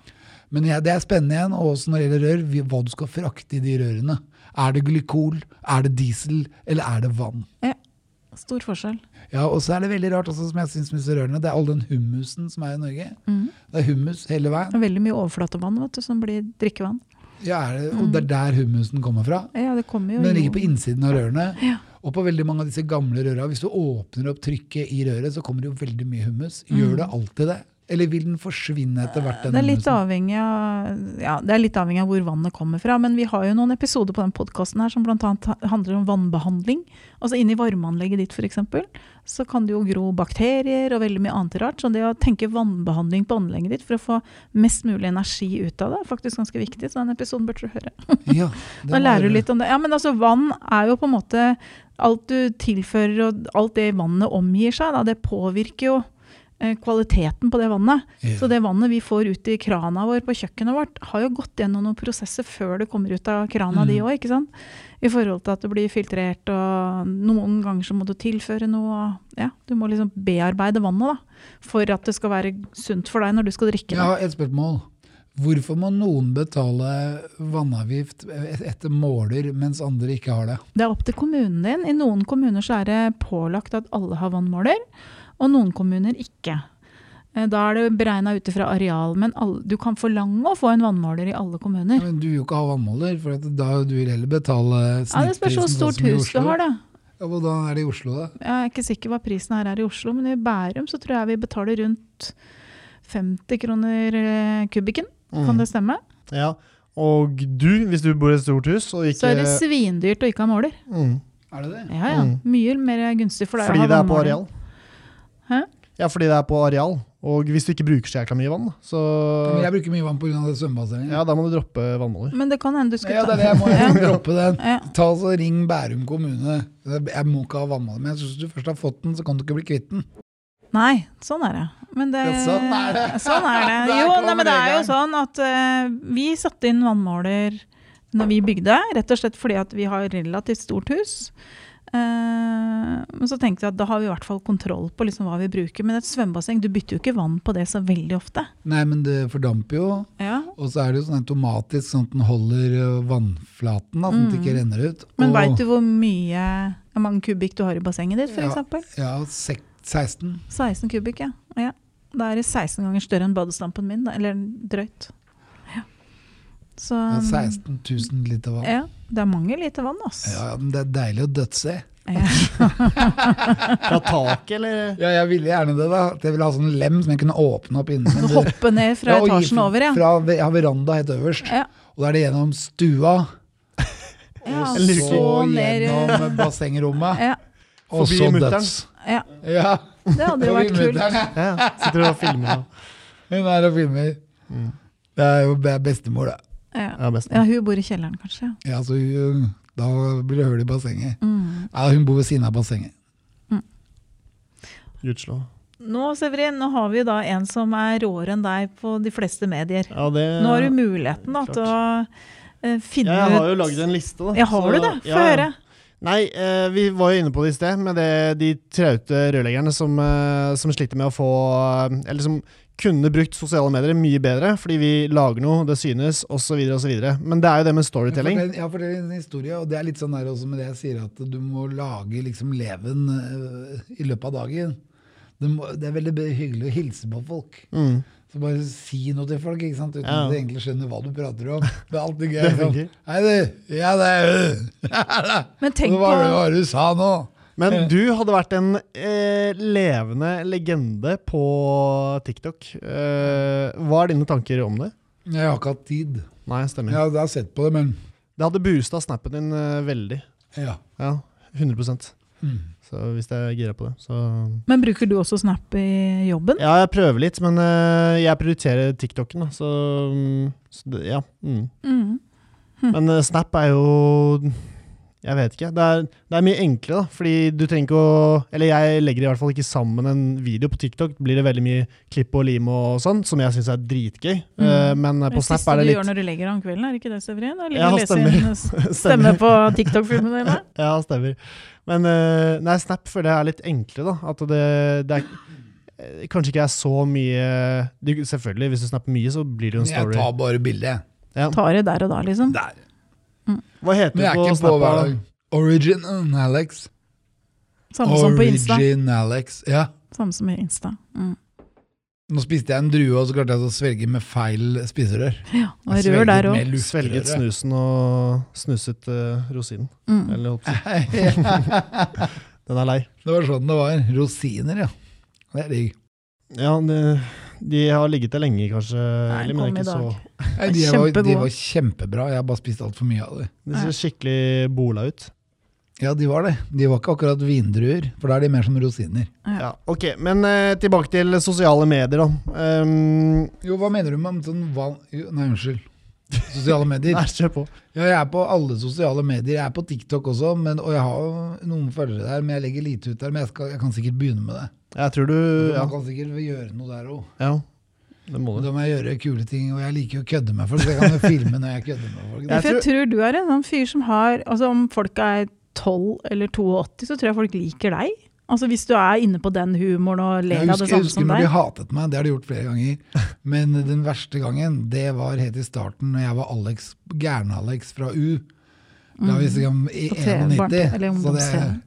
Men ja, det er spennende igjen, og også når det gjelder rør, hva du skal frakte i de rørene. Er det glykol, er det diesel, eller er det vann? ja. Stor forskjell. Ja, og så er det veldig rart, også, som jeg syns med disse rørene, det er all den hummusen som er i Norge. Mm. Det er hummus hele veien. Veldig mye overflatevann vet du, som blir drikkevann. Ja, det, og det er der hummusen kommer fra. Ja, det kommer jo Men den ligger på innsiden av rørene. Ja. Og på veldig mange av disse gamle røra, hvis du åpner opp trykket i røret, så kommer det jo veldig mye hummus. Gjør det alltid det? Eller vil den forsvinne etter hvert? Mm. Det er, litt avhengig av, ja, det er litt avhengig av hvor vannet kommer fra. Men vi har jo noen episoder på den podkasten som bl.a. handler om vannbehandling. Altså inni varmeanlegget ditt f.eks. Så kan det jo gro bakterier og veldig mye annet rart. Så det å tenke vannbehandling på anlegget ditt for å få mest mulig energi ut av det, er faktisk ganske viktig. Så den episoden burde du høre. Ja, <laughs> Da lærer du litt om det. Ja, men altså vann er jo på en måte Alt du tilfører og alt det vannet omgir seg, da, det påvirker jo eh, kvaliteten på det vannet. Ja. Så det vannet vi får ut i krana vår på kjøkkenet vårt, har jo gått gjennom noen prosesser før det kommer ut av krana Mm. di òg, ikke sant. I forhold til at det blir filtrert, og noen ganger så må du tilføre noe. og Ja, du må liksom bearbeide vannet da, for at det skal være sunt for deg når du skal drikke Jeg har et spørsmål. Hvorfor må noen betale vannavgift etter måler, mens andre ikke har det? Det er opp til kommunen din. I noen kommuner så er det pålagt at alle har vannmåler, og noen kommuner ikke. Eh, Da er det beregna ut ifra areal, men du kan forlange å få en vannmåler i alle Ja, kommuner. men du vil jo ikke ha vannmåler, for at da du vil heller betale Ja, Det spørs hvor snittprisen sånn stort hus du har, da. Ja, Hvordan er det i Oslo, da? Jeg er ikke sikker hva prisen her er i Oslo, men i Bærum så tror jeg vi betaler rundt 50 kroner eh, kubikken. Kan det stemme? Ja. Og du, hvis du bor i et stort hus og ikke Så er det svindyrt å ikke ha måler. mm. Er det det? Ja, ja. Mm. Mye mer gunstig for deg Fordi å ha det er på areal. Hæ? Ja, fordi det er på areal. Og hvis du ikke bruker så jækla mye vann, så Men jeg bruker mye vann pga. det svømmebassenget. ja, da må du droppe vannmåler. Men det kan hende du skal ta Ja, det er det jeg må <laughs> jeg droppe den. Ja. Ta så Ring Bærum kommune. Jeg må ikke ha vannmåler, men jeg syns du først har fått den, så kan du ikke bli kvitt den. Nei, sånn er det. Men det, Ja, sånn er det. <laughs> Sånn er det. <laughs> Jo, nei, men det er jo sånn at uh, vi satte inn vannmåler når vi bygde, rett og slett fordi at vi har relativt stort hus. Eh, men så tenkte jeg at da har vi i hvert fall kontroll på liksom hva vi bruker. Men et svømmebasseng, du bytter jo ikke vann på det så veldig ofte. Nei, men det fordamper jo. Ja. Og så er det jo sånn automatisk sånn at den holder vannflaten, da, sånn at det ikke renner ut. Mm. Men veit du hvor mye hvor mange kubikk du har i bassenget ditt, f.eks.? Ja, ja 16. 16 kubikk, ja. ja. Da er det 16 ganger større enn badestampen min, da. eller drøyt. Ja. Så Ja, 16 000 liter vann. Ja, det er mange liter vann, altså. Ja, men det er deilig å dødse. Ja. <laughs> Fra taket, eller? Ja, jeg ville gjerne det, da. Jeg ville ha sånn lem som jeg kunne åpne opp inni. men Hoppe ned fra Ja, etasjen over, ja. Fra, har veranda helt øverst. Ja. Og da er det gjennom stua, ja <laughs> og så så gjennom bassengrommet, ja, og så døds. ja, Ja, det hadde jo vært kult. ja. Sitter og filmer. Hun er og filmer. Det er jo bestemor, det. Ja. Ja, ja, hun bor i kjelleren, kanskje. Ja, så hun, da blir det hull i bassenget. Mm. Ja, hun bor ved siden av bassenget. Gudskjelov. Nå, Severin, nå har vi da en som er råere enn deg på de fleste medier. Ja, det Nå har du muligheten da, til å eh, finne ut Jeg har jo lagd en liste, da. Ja, har så- du det? Få ja. høre. Nei, eh, vi var jo inne på det i sted, med det, de traute rørleggerne som, eh, som sliter med å få eh, Eller som kunne brukt sosiale medier mye bedre, fordi vi lager noe, det synes, osv., osv. Men det er jo det med storytelling. Fortell, ja, fortell en historie, og det er litt sånn der også med det jeg sier, at du må lage liksom leven i løpet av dagen. det, må, det er veldig hyggelig å hilse på folk. Mm. Så bare si noe til folk, ikke sant? uten Ja. at de egentlig skjønner hva du prater om. Det er alltid <laughs> gøy. Det Sånn. Hei, du. Ja, det er <laughs> Men tenk Hva var det du sa nå? Men du hadde vært en eh, levende legende på TikTok. Eh, hva er dine tanker om det? Jeg har ikke hatt tid. Nei, stemmer. Jeg har sett på det, men Det hadde boosta snappen din eh, veldig. ja. Ja, 100 Mm. Så hvis jeg er gira på det, så Men bruker du også Snap i jobben? Ja, jeg prøver litt, men uh, jeg prioriterer TikToken, da, så, mm, så det, ja. Mm. Mm. Men uh, Snap er jo Jeg vet ikke. Det er, det er mye enklere, da. Fordi du trenger ikke å Eller jeg legger i hvert fall ikke sammen en video på TikTok. Blir det veldig mye klipp og lim og sånn, som jeg syns er dritgøy. Mm. Uh, men eh, Det på Snap er det du gjør når du legger om kvelden, er ikke det, Severin? Å ligge Ja, og lese stemmer. <laughs> stemme på TikTok-filmene dine? <laughs> Ja, stemmer. Men uh, nei, Snap føler jeg er litt enklere, da. At det, det er kanskje ikke er så mye du, Selvfølgelig, hvis du snapper mye, så blir det jo en story. Jeg tar bare bildet. Ja. Tar det der og da, liksom. Der. Hva heter Men jeg er på ikke på hver dag. Origin Alex. Samme som på Insta. Origin Alex. Ja. Samme som i Insta. Mm. Nå spiste jeg en drue, og så klarte jeg å svelge med feil spiserør. Ja, og Jeg rør der luftrøret. Svelget snusen og snuset uh, rosinen. Mm. Eller holdt på. <laughs> <laughs> Den er lei. Det var sånn det var. Rosiner, ja. Det er digg. Ja, det, de har ligget der lenge, kanskje. Nei, de men kom i ikke så dag. Nei, de, <laughs> var, de var kjempebra. Jeg har bare spist altfor mye av det. De ser skikkelig bola ut. Ja, de var det. De var ikke akkurat vindruer, for da er de mer som rosiner. Ja, ok, Men eh, tilbake til sosiale medier, da. Um, Jo, hva mener du med sånn van... Nei, unnskyld. Sosiale <laughs> medier. nei, kjør på. Ja, jeg er på alle sosiale medier. Jeg er på TikTok også, men, og jeg har noen følgere der, men jeg legger lite ut der. Men jeg, skal, jeg kan sikkert begynne med det. Jeg tror du Ja, Man kan sikkert gjøre noe der òg. ja det må du. Da må jeg gjøre kule ting, og jeg liker jo å kødde med folk. Så jeg kan jo <laughs> filme når jeg kødder med folk. Jeg tror, jeg tror- du er en sånn fyr som har Altså Om folk er 12 eller 82, så tror jeg folk liker deg. Altså Hvis du er inne på den humoren og ler Jeg av det samme som deg. jeg husker når de hatet meg, det har de gjort flere ganger. <laughs> Men den verste gangen, det var helt i starten, når jeg var Alex, Gærne-Alex fra U. Da var vi liksom i Mm. På TV, 91. eller Så det, jeg,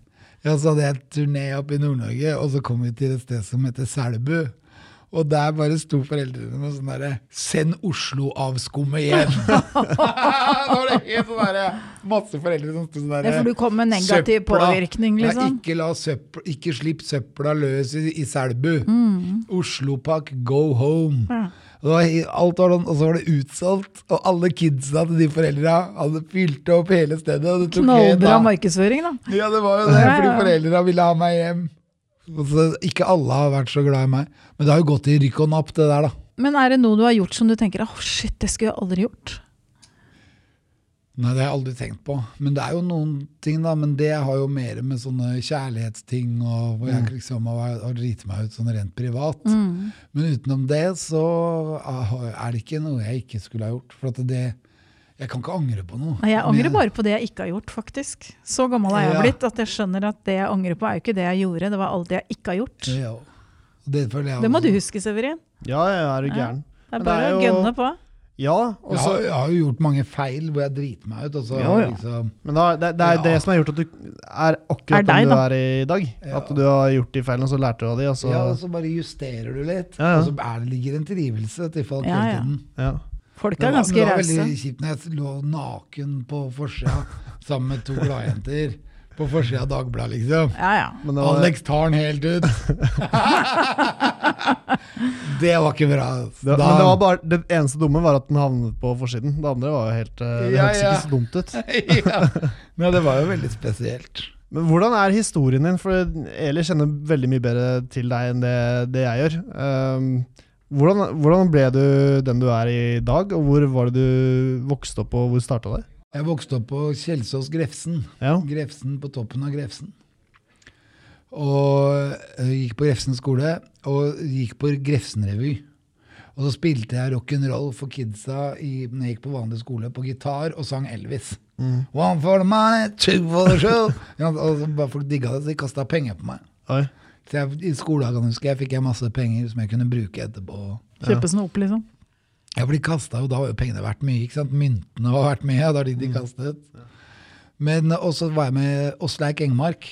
ja, så hadde jeg turné opp i Nord-Norge, og så kom vi til et sted som heter Selbu. Og der bare sto foreldrene med sånn derre 'Send Oslo-avskummet hjem'. <laughs> <laughs> da var det helt sånn derre Masse foreldre som sto sånn derre for du kom med negativ Søpla. påvirkning, Ja, liksom. ikke, la søppel, ikke slipp søpla løs i, i Selbu. «Oslopak, go home. Mm. Ja. Var, alt var, sånn- og så var det utsolgt, og alle kidsa til de foreldra hadde fylt opp hele stedet. Knallbra markedsføring, da. Ja, det var jo det, fordi ja. foreldra ville ha meg hjem. Og så, ikke alle har vært så glad i meg, men det har jo gått i rykk og napp, det der, da. Men er det noe du har gjort som du tenker åh shit, det skulle jeg aldri gjort? Nei, det har jeg aldri tenkt på. Men det er jo noen ting, da. Men det har jo mer med sånne kjærlighetsting og hvor jeg liksom har, har driti meg ut sånn rent privat. Mm. Men utenom det så ah, er det ikke noe jeg ikke skulle ha gjort. For at det Jeg kan ikke angre på noe. Nei, Jeg angrer bare på det jeg ikke har gjort, faktisk. Så gammel er jeg Ja. blitt at jeg skjønner at det jeg angrer på, er jo ikke det jeg gjorde, det var alt det jeg ikke har gjort. Ja. Det, føler jeg Det må også. du huske, Severin. Ja, jeg er Ja. gæren? Det er bare det er å jo- gønne på. Ja, og Jeg så har, jeg har jo gjort mange feil hvor jeg driter meg ut. Og så ja. jo. liksom Men da, det, det er Ja. det som har gjort at du er akkurat Er deg, den du da. er i dag. Ja. At du har gjort de feilene, og så lærte du av de, og så Ja, og så bare justerer du litt. Ja, ja. Og så er det ligger en trivelse til folk Ja, hele ja. tiden. ja. Folk er ganske rause. det var veldig kjipt når jeg lå naken på forsida sammen med to gladjenter. På forsida av Dagbladet, liksom. Ja, ja. Var, Alex tar den helt ut. <laughs> det var ikke bra. det, men det var bare Det eneste dumme var at den havnet på forsiden. Det andre var jo helt eh, Det Ja, hørtes ja. ikke så dumt ut. <laughs> ja. Men det var jo veldig spesielt. Men hvordan er historien din? For Eli kjenner veldig mye bedre til deg enn det, det jeg gjør. Um, hvordan, hvordan ble du den du er i dag, og hvor var det du vokste opp, og hvor starta det? Jeg vokste opp på Kjelsås Grefsen. Ja. Grefsen på toppen av Grefsen. Og gikk på Grefsen skole, og gikk på Grefsen-revy. Og så spilte jeg rock'n'roll for kidsa i, når jeg gikk på vanlig skole, på gitar, og sang Elvis. Mm. One for the money, two for the show. <laughs> Ja, og så bare folk digga det, så de kasta penger på meg. Oi. Så jeg, I skoledagene husker jeg, fikk jeg masse penger som jeg kunne bruke etterpå. Kjøpe snop, liksom. Ja, for de kasta, og da har jo pengene vært mye. ikke sant? Myntene har vært mye, da de de kastet. Men også var jeg med Åsleik Engmark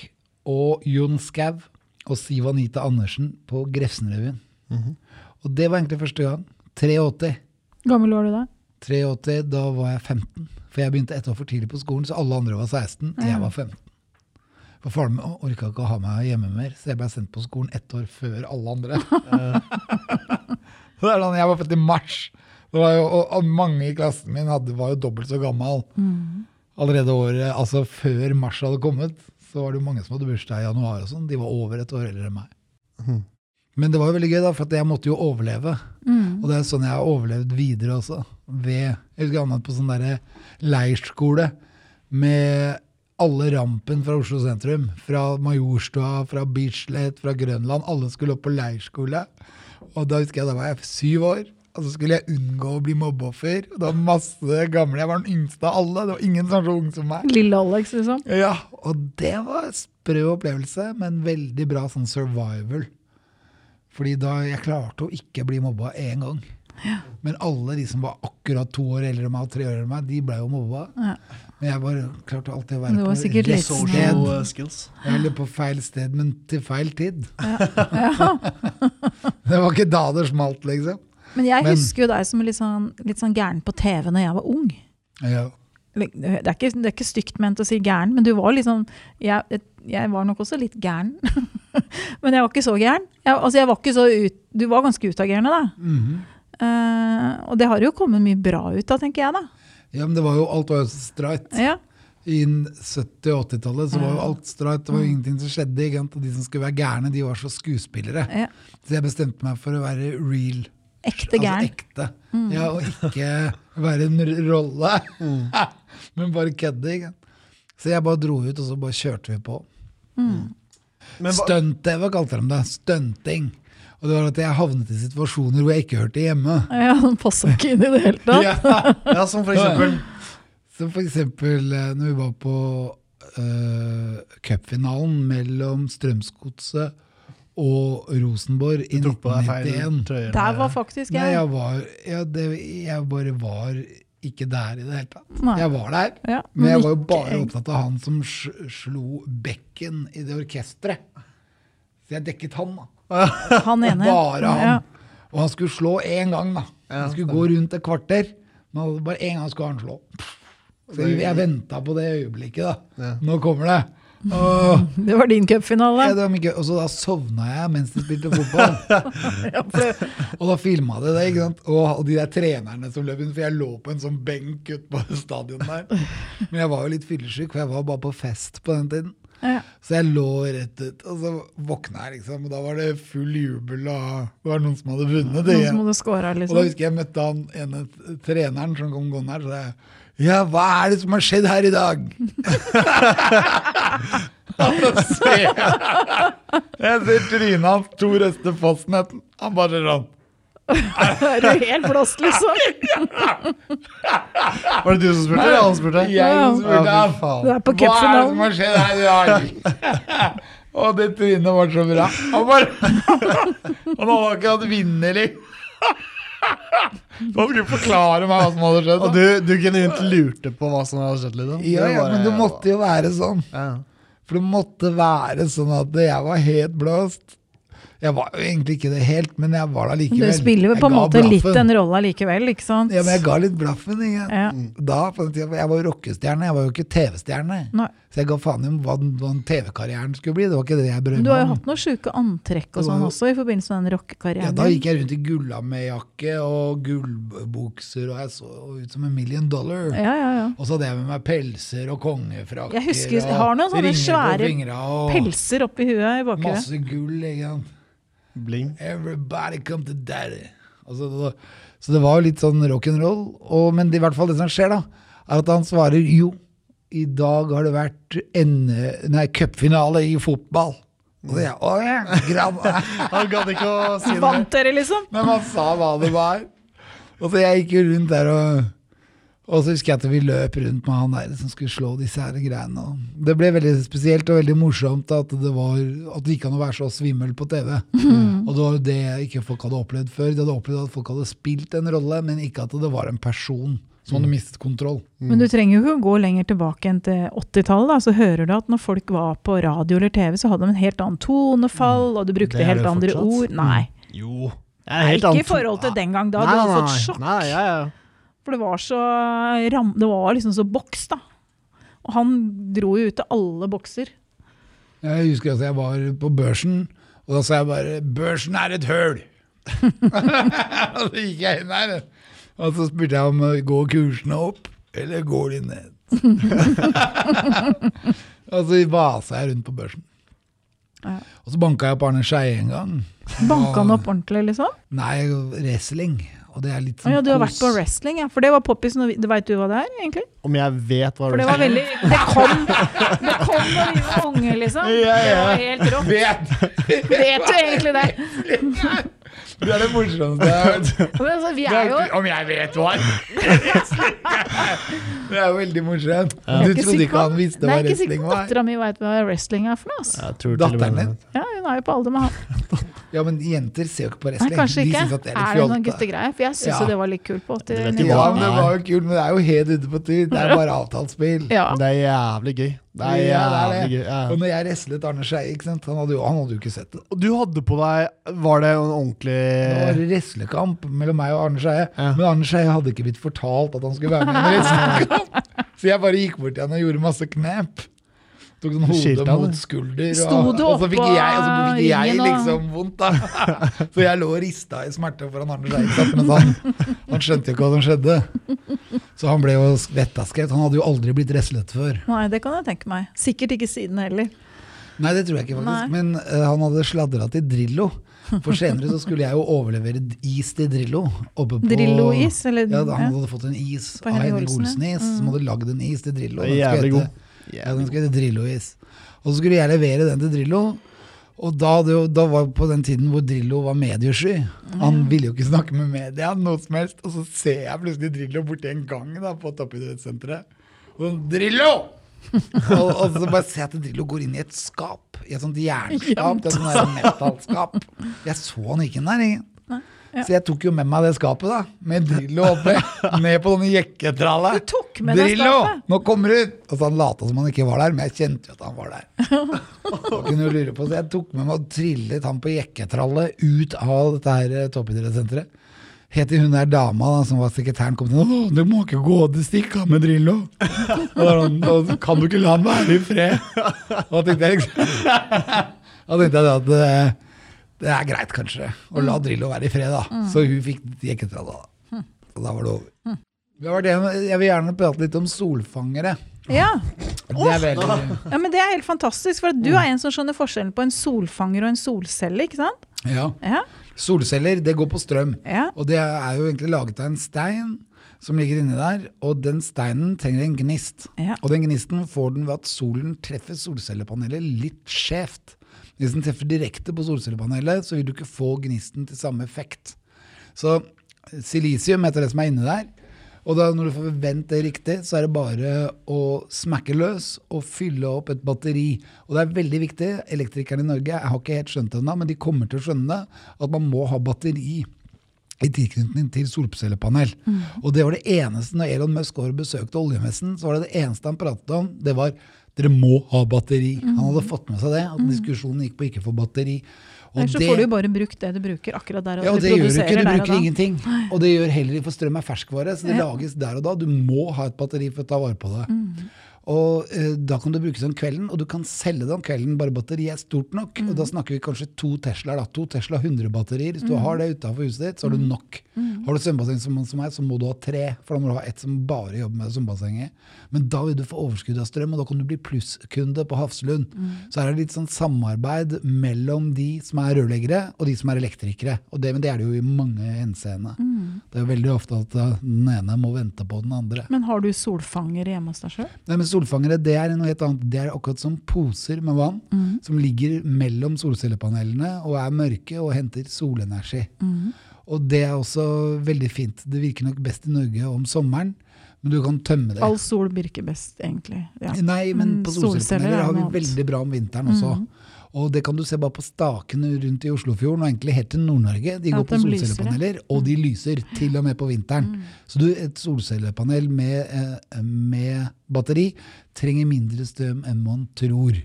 og Jon Skau og Siv Anita Andersen på Grefsenrevyen. Mhm. Og det var egentlig første gang. 83. Gammel var du da? 83, da var jeg 15. For jeg begynte ett år for tidlig på skolen, så alle andre var 16. og Jeg var 15. For faren min orka ikke å ha meg hjemme mer, så jeg ble sendt på skolen ett år før alle andre. <laughs> <laughs> så det er sånn, Jeg var født i mars. Det var jo, og, og mange i klassen min hadde, var jo dobbelt så gammel. Allerede året, altså før mars hadde kommet, så var det jo mange som hadde bursdag i januar. og sånn. De var over et år eldre enn meg. Mm. Men det var jo veldig gøy, da, for at jeg måtte jo overleve. Mm. Og det er sånn jeg har overlevd videre også. Ved, jeg husker jeg på sånn derre leirskole med alle rampen fra Oslo sentrum. Fra Majorstua, fra Bislett, fra Grønland. Alle skulle opp på leirskole. Og da husker jeg da var jeg syv år. Og så skulle jeg unngå å bli mobbeoffer. Det var masse gamle. Jeg var den yngste av alle. Det var ingen som var så ung som meg. Lille Alex, liksom. Ja, Og det var en sprø opplevelse, men veldig bra sånn survival. Fordi da jeg klarte å ikke bli mobba én gang. Men alle de som var akkurat to år eldre enn meg og tre år eldre enn meg, de ble jo mobba. Ja. Men jeg bare klarte alltid å være det var på rett sted. Social skills. Eller på feil sted, men til feil tid. Ja. <laughs> det var ikke da det smalt, liksom. Men jeg Men- husker jo deg som litt sånn, litt sånn gæren på TV når jeg var ung. Ja. Det er ikke, det er ikke stygt ment å si gæren, men du var liksom Jeg, jeg var nok også litt gæren. <laughs> men jeg var ikke så gæren. Jeg, altså jeg var ikke så ut, du var ganske utagerende, da. Mhm. Eh, og det har jo kommet mye bra ut av, tenker jeg, da. ja, men det var jo, alt var jo så streit. Ja. I 70- og 80-tallet så var jo alt streit. Det var jo ingenting som skjedde. Ikke sant? Og de som skulle være gærne, de var så skuespillere. Ja. Så jeg bestemte meg for å være real. Ekte gæren. Altså ekte. Ja, og ikke være en rolle, rolle, <laughs> men bare kødde. Ikke? sant? Så jeg bare dro ut, og så bare kjørte vi på. Mm. hva, Stunt-TV kalte de det. Stunting. Og det var at jeg havnet i situasjoner hvor jeg ikke hørte hjemme. Ja, Den passa ikke inn i det hele tatt. <laughs> Ja. ja, som for eksempel Som for eksempel eh, når vi var på uh, cupfinalen mellom Strømsgodset og Rosenborg i Du tok på deg feil 1991. Der var faktisk Nei, jeg. jeg var ja, det, Jeg bare var ikke der i det hele tatt. Nei. Jeg var der, Ja, men jeg var jo bare jeg. opptatt av han som slo bekken i det orkesteret. Så jeg dekket han, da. <laughs> Han ene. Bare han. Ja. Og han skulle slå én gang, da. Han skulle gå rundt et kvarter. Men bare én gang skulle han slå. Så jeg, venta på det øyeblikket, da. Nå kommer det. <laughs> Og, Det var din cupfinale. ja. Og så da sovna jeg mens de spilte fotball. <laughs> Ja, Og da filma de det, ikke sant. Og, og de der trenerne som løp inn, for jeg lå på en sånn benk ute på stadionet der. Men jeg var jo litt fyllesyk, for jeg var bare på fest på den tiden. Ja. Så jeg lå rett ut, og så våkna jeg, liksom. Og da var det full jubel, og det var noen som hadde vunnet. det. Noen som hadde scora, Og da liksom. husker jeg møtte han ene treneren som kom gående her, så jeg Ja, hva er det som har skjedd her i dag? <laughs> <laughs> Jeg ser trynet hans, to rester fastnetten. Han bare sånn <laughs> Er du helt blåst, liksom? <laughs> Var det du som spurte, eller han spurte? Jeg som spurte Ja, faen. Du er på Hva er det som har skjedd her i dag? Og det trynet var så bra. Han bare <laughs> Han hadde ikke hatt vinnerlig. Han skulle forklare meg hva som hadde skjedd. Og du du, du genuint lurte på hva som hadde skjedd? Liksom. Ja, ja, men det måtte jo være sånn. For det måtte være sånn at jeg var helt blåst. Jeg var jo egentlig ikke det helt, men jeg var da Du spiller jo på en måte måte litt blaffen. en rolle likevel, ikke sant? Ja, men jeg ga litt blaffen. Ikke? Ja. Da, tiden, for Jeg var jo rockestjerne, jeg var jo ikke TV-stjerne. Så jeg ga faen i hva, hva TV-karrieren skulle bli. Det var ikke det jeg brød om. du har jo hatt noen sjuke antrekk og sånn også i forbindelse med den Ja, da gikk jeg rundt i gullamejakke og gullbukser, og jeg så ut som en million dollar. Ja, ja, ja. Og så hadde jeg med meg pelser og kongefrakker. Jeg husker, jeg har noen sånne svære fingra og Pelser oppi huet i bakhuet. Masse gull. ikke sant? Bling. Everybody come to daddy. Altså, så det var jo litt sånn rock'n'roll. Men det, i hvert fall det som skjer, da, er at han svarer jo, i dag har det vært en- cupfinale i fotball. Og jeg, å ja. <laughs> Han gadd ikke å si det. Vant dere, liksom? Men han sa hva det var. Og så jeg gikk jo rundt der og Og så husker jeg at vi løp rundt med han der som skulle slå disse her greiene. Og det ble veldig spesielt og veldig morsomt at det, var, at det gikk an å være så svimmel på TV. Og det var jo det ikke folk hadde opplevd før. De hadde opplevd at folk hadde spilt en rolle, men ikke at det var en person som hadde mistet kontroll. Men du trenger jo ikke å gå lenger tilbake enn til 80-tallet. Så hører du at når folk var på radio eller TV, så hadde de en helt annen tonefall, og du brukte helt andre fortsatt. ord. Nei, Jo. Det er Nei ikke i forhold til den gang. Da Nei, hadde du fått nei. sjokk. Nei, ja, ja. For det var så ram, Det var liksom så boks, da. Og han dro jo ut til alle bokser. Jeg husker at jeg var på børsen, og da sa jeg bare 'Børsen er et høl'. <laughs> og så gikk jeg inn der, og så spurte jeg om går kursene opp, eller går de ned? <laughs> og så vasa jeg rundt på børsen. Ja. Og så banka jeg opp Arne Skeie en gang. Banka han opp ordentlig, liksom? Nei, wrestling. Og det er litt sånn ja, du har kos. vært på wrestling, ja. For det var poppis. Du veit du hva det er, egentlig? Om jeg vet hva For det var veldig Det kom, det kom da vi var unge, liksom. Ja, ja. Det var helt rått. Vet! Vet du egentlig det? Det er det morsomste jeg har hørt. Altså, vi er jo Om jeg vet hva <laughs> Det er jo veldig morsomt. Du trodde ikke han visste hva wrestling var? Nei, ikke sikkert dattera mi veit hva wrestling er for noe. Altså. Datteren din? Ja, hun er jo på alder med han. Ja, men jenter ser jo ikke på wrestling. Nei, kanskje De ikke. det er Er det noen guttegreier? For jeg syns Ja. det var litt kult på 80-tallet. Ja, men det var jo kult, men det er jo helt ute på tur. Det er <laughs> bare avtalt spill. Ja. Det er jævlig gøy. Det er Ja, jævlig det er gøy. Ja. Og når jeg wrestlet Arne Skeie. Han han hadde jo ikke sett det. Og du hadde på deg Var det en ordentlig Det var wrestlekamp mellom meg og Arne Skeie. Ja. Men Arne Skeie hadde ikke blitt fortalt at han skulle være med i en wrestlekamp. <laughs> Så jeg bare gikk bort til han og gjorde masse knep. Tok sånn hodet mot skulder. Sto Og, du og så fikk jeg, og så fikk jeg og- liksom vondt, da. <laughs> Så jeg lå og rista i smerte foran Arne sant? Mens han, han skjønte jo ikke hva som skjedde. Så han ble jo vettaskrevet. Han hadde jo aldri blitt wrestlet før. Nei, det kan jeg tenke meg. Sikkert ikke siden heller. Nei, det tror jeg ikke, faktisk. Nei. Men uh, han hadde sladra til Drillo. For senere så skulle jeg jo overlevere is til Drillo. Oppe på, Drillo-is, eller Ja, han hadde fått en is av ja. Olsen-is, som hadde lagd en is til Drillo. Det er jævlig hete- god. Ja, den skulle hete Drillo-is. Og så skulle jeg levere den til Drillo. Og da, det, da var det på den tiden hvor Drillo var mediesky. Han ville jo ikke snakke med media, noe som helst. Og så ser jeg plutselig Drillo borti en gang da, på toppidrettssenteret. Og sånn, Drillo! <laughs> og, og så bare ser jeg at Drillo går inn i et skap. I et sånt <laughs> jernskap. Det er sånn metallskap. Jeg så han ikke inn der. Ingen. Så jeg tok jo med meg det skapet, da. Med Drillo oppi. <laughs> Ned på denne jekketrallet. Du tok med Drillo, skapet? nå kommer du! Og så han lata som han ikke var der, men jeg kjente jo at han var der. <laughs> Og kunne lure på, så jeg tok med meg og trillet han på jekketrallet ut av dette her eh, toppidrettssenteret. Helt til hun der dama da, som var sekretæren kom til Å, du må ikke gå, du stikker av med Drillo. Og da han, kan du ikke la han være i fred? Og da tenkte jeg liksom <laughs> Da tenkte jeg at eh, det er greit, kanskje, å la Drillo være i fred, da. Så hun fikk jekketralla. da. Og da var det over. Vi har vært igjennom- Jeg vil gjerne prate litt om solfangere. Ja. Det er veldig ja, men det er helt fantastisk. For du er en som skjønner forskjellen på en solfanger og en solcelle, ikke sant? Ja. Ja. Solceller, det går på strøm. Ja. Og det er jo egentlig laget av en stein som ligger inni der, og den steinen trenger en gnist. Ja. Og den gnisten får den ved at solen treffer solcellepanelet litt skjevt. Hvis den treffer direkte på solcellepanelet, så vil du ikke få gnisten til samme effekt. Så silisium heter det som er inni der. Og da når du får vendt det riktig, så er det bare å smakke løs og fylle opp et batteri. Og det er veldig viktig, elektrikerne i Norge, jeg har ikke helt skjønt det ennå, men de kommer til å skjønne at man må ha batteri i tilknytning til solcellepanel. Og det var det eneste når Elon Musk var og besøkte oljemessen, så var det det eneste han pratet om, det var dere må ha batteri. Han hadde fått med seg det, at diskusjonen gikk på ikke få batteri. Og Ellers så får du jo bare brukt det du bruker akkurat der og da. ja, og du det gjør du ikke. Du bruker ingenting. Og det gjør heller ikke, for strøm er ferskvare, så det Ja. lages der og da. Du må ha et batteri for å ta vare på det. Mm. Og eh, da kan du bruke det om kvelden, og du kan selge det om kvelden, bare batteriet er stort nok. Og Mm. da snakker vi kanskje to Teslaer, da. To Tesla 100-batterier. Hvis Mm. du har det utenfor huset ditt, så har du nok. Har du svømmebasseng som, som meg, så må du ha tre, for da må du ha ett som bare jobber med svømmebassenget. Men da vil du få overskudd av strøm, og da kan du bli plusskunde på Hafslund. Mm. Så her er det litt sånn samarbeid mellom de som er rørleggere, og de som er elektrikere. Og det, men det er det jo i mange henseende. Mm. Det er jo veldig ofte at den ene må vente på den andre. Men har du solfanger hjemme hos deg sjøl? Solfangere det er noe helt annet. Det er akkurat som poser med vann Mm. som ligger mellom solcellepanelene og er mørke og henter solenergi. Mm. Og det er også veldig fint. Det virker nok best i Norge om sommeren, men du kan tømme det. All sol virker best, egentlig. Ja. Nei, men Mm, på solcellepaneler er har vi veldig bra om vinteren også. Mm. Og det kan du se bare på stakene rundt i Oslofjorden, og egentlig helt til Nord-Norge. De går på solcellepaneler, og de lyser til og med på vinteren. Så du, et solcellepanel med, eh, med batteri trenger mindre strøm enn man tror.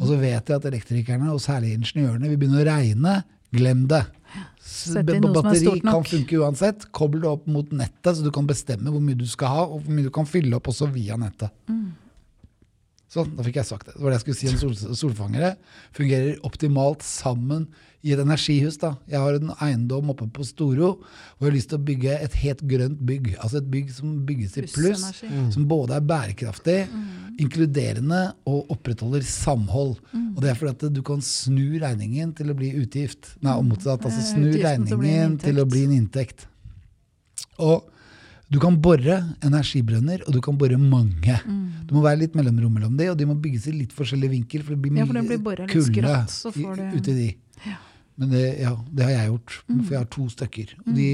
Og så vet jeg at elektrikerne, og særlig ingeniørene, vil begynne å regne. Glem det. Er Batteri kan funke uansett. Kobl det opp mot nettet, så du kan bestemme hvor mye du skal ha, og hvor mye du kan fylle opp også via nettet. Sånn, da fikk jeg sagt det. Det var det jeg skulle si om sol solfangere. Fungerer optimalt sammen i et energihus. da. Jeg har en eiendom oppe på Storo hvor jeg har lyst til å bygge et helt grønt bygg. Altså et bygg som bygges i pluss, Plussenergi. som både er bærekraftig, inkluderende og opprettholder samhold. Og det er fordi at du kan snu regningen til å bli utgift. Nei, og motsatt. Altså Eh, snu utgiften til å bli en regningen til å bli en inntekt. Og du kan bore energibrønner, og du kan bore mange. Mm. Det må være litt mellomrom mellom de, og de må bygges i litt forskjellig vinkel, for det blir mye ja, blir kulde i- uti de. Ja. Men det, ja, det har jeg gjort, for jeg har to stykker. Og de,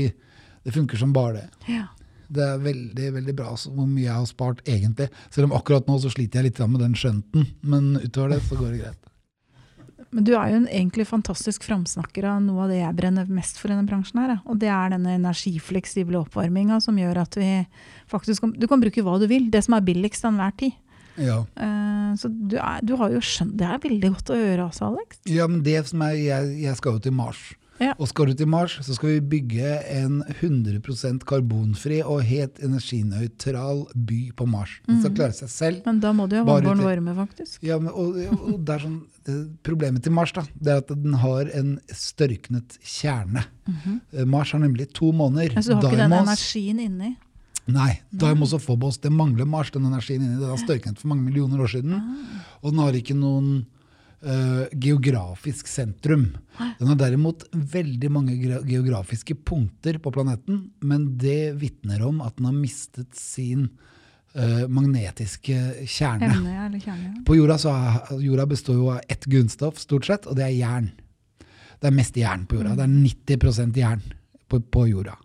det funker som bare det. Ja. Det er veldig veldig bra altså, hvor mye jeg har spart, egentlig. Selv om akkurat nå så sliter jeg litt med den skjønten, men utover det så går det greit. Men du er jo en egentlig fantastisk framsnakker av noe av det jeg brenner mest for i denne bransjen. her. Og det er denne energifleksible oppvarminga som gjør at vi faktisk kan, Du kan bruke hva du vil. Det som er billigst til enhver tid. Ja. Eh, så du, er, du har jo skjønt Det er veldig godt å gjøre altså, Alex. Ja, men det som er, jeg, jeg skal jo til Mars. Ja. Og skal du til Mars, så skal vi bygge en 100% karbonfri og helt energinøytral by på Mars. Den skal klare seg selv. Men da må du jo ha vannbåren varme, faktisk. Ja, men, og, og det er sånn, Problemet til Mars da, det er at den har en størknet kjerne. Eh, Mars har nemlig to måneder. Men så du har ikke den energien inni. Nei, Deimos og Phobos, det mangler Mars, den energien inni. Den har størknet for mange millioner år siden. Ah. Og den har ikke noen eh, geografisk sentrum. Den har derimot veldig mange geografiske punkter på planeten, men det vitner om at den har mistet sin uh, magnetiske kjerne. Emne, kjerne. På jorda, så jorda består jo av ett grunnstoff, stort sett, og det er jern. Det er mest jern på jorda. Det er 90% jern på, på jorda.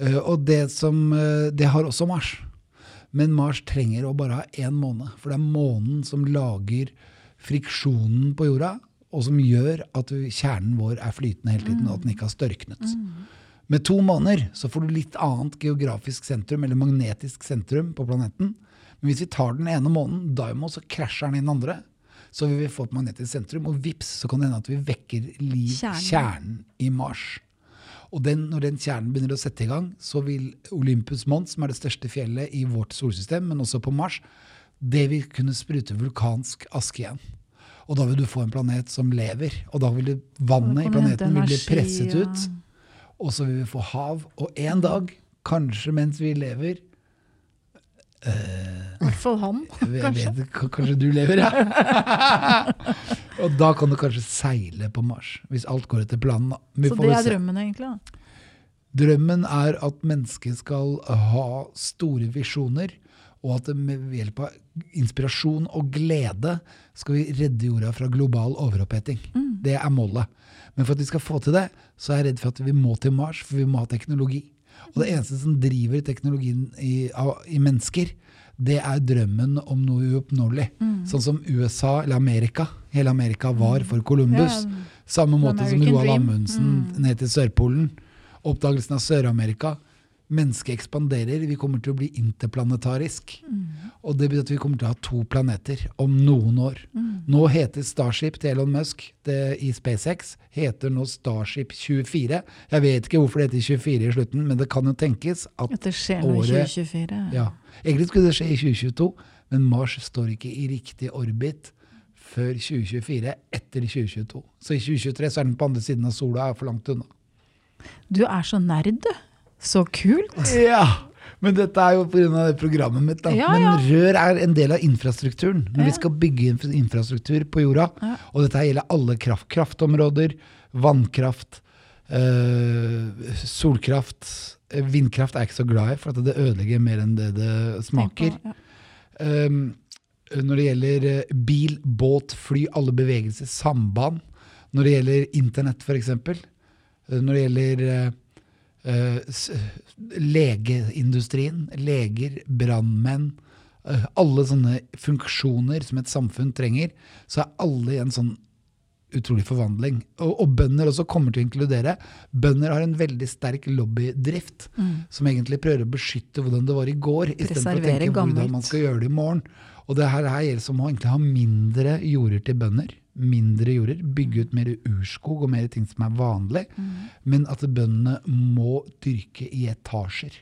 Uh, og det, som, det har også Mars. Men Mars trenger å bare ha én måned, for det er månen som lager friksjonen på jorda, og som gjør at kjernen vår er flytende hele tiden, og at den ikke har størknet. Med to måneder så får du litt annet geografisk sentrum, eller magnetisk sentrum på planeten. Men hvis vi tar den ene måneden, Daimo, så krasjer den i den andre. Så vil vi få et magnetisk sentrum, og vips, så kan det hende at vi vekker liv, Kjernen. kjernen i Mars. Og den, når den kjernen begynner å sette i gang, så vil Olympus Mons, som er det største fjellet i vårt solsystem, men også på Mars, det vil kunne sprute vulkansk aske igjen. Og da vil du få en planet som lever. Og da vil vannet i planeten vil bli presset ut. Og så vil vi få hav. Og en dag, kanskje mens vi lever I hvert fall han, <laughs> kanskje. vet, kanskje du lever, ja. <laughs> og da kan du kanskje seile på Mars, hvis alt går etter planen. Vi Så det er drømmen, egentlig. da. Drømmen er at mennesket skal ha store visjoner, og at med hjelp av inspirasjon og glede skal vi redde jorda fra global overoppheting. Mm. Det er målet. Men for at vi skal få til det, så er jeg redd for at vi må til Mars, for vi må ha teknologi. Og det eneste som driver teknologien i, i mennesker, det er drømmen om noe uoppnåelig. Mm. Sånn som USA, eller Amerika, hele Amerika var for Columbus. Ja, Samme måte som Roald Amundsen Amundsen ned til Sørpolen. Oppdagelsen av Sør-Amerika. Mennesket ekspanderer. Vi kommer til å bli interplanetarisk. Og det betyr at vi kommer til å ha to planeter om noen år. Nå heter Starship til Elon Musk det, i SpaceX heter nå Starship 24. Jeg vet ikke hvorfor det heter 24 i slutten, men det kan jo tenkes at At det skjer noe i 2024. ja. Egentlig skulle det skje i 2022, men Mars står ikke i riktig orbit før 2024, etter 2022. Så i 2023 så er den på andre siden av sola, er for langt unna. Du er så nerd, du. Så kult. Ja, men dette er jo pga. programmet mitt. Da. Ja, men ja. rør er en del av infrastrukturen. Når Ja. vi skal bygge infrastruktur på jorda, og dette gjelder alle kraft, kraftområder, vannkraft, øh, solkraft eh, Vindkraft er jeg ikke så glad i, for at det ødelegger mer enn det det smaker. Um, når det gjelder eh, bil, båt, fly, alle bevegelser, samband. Når det gjelder internett, f.eks. Når det gjelder legeindustrien, leger, brannmenn. eh, alle sånne funksjoner som et samfunn trenger, så er alle i en sånn utrolig forvandling. Og, og bønder også kommer til å inkludere. Bønder har en veldig sterk lobbydrift som egentlig prøver å beskytte hvordan det var i går, istedenfor å tenke gammelt. hvordan man skal gjøre det i morgen. Og det her, her gjelder som å egentlig ha mindre jorder til bønder. Mindre jorder, Bygge ut mer urskog og mer ting som er vanlig. Men at bøndene må dyrke i etasjer.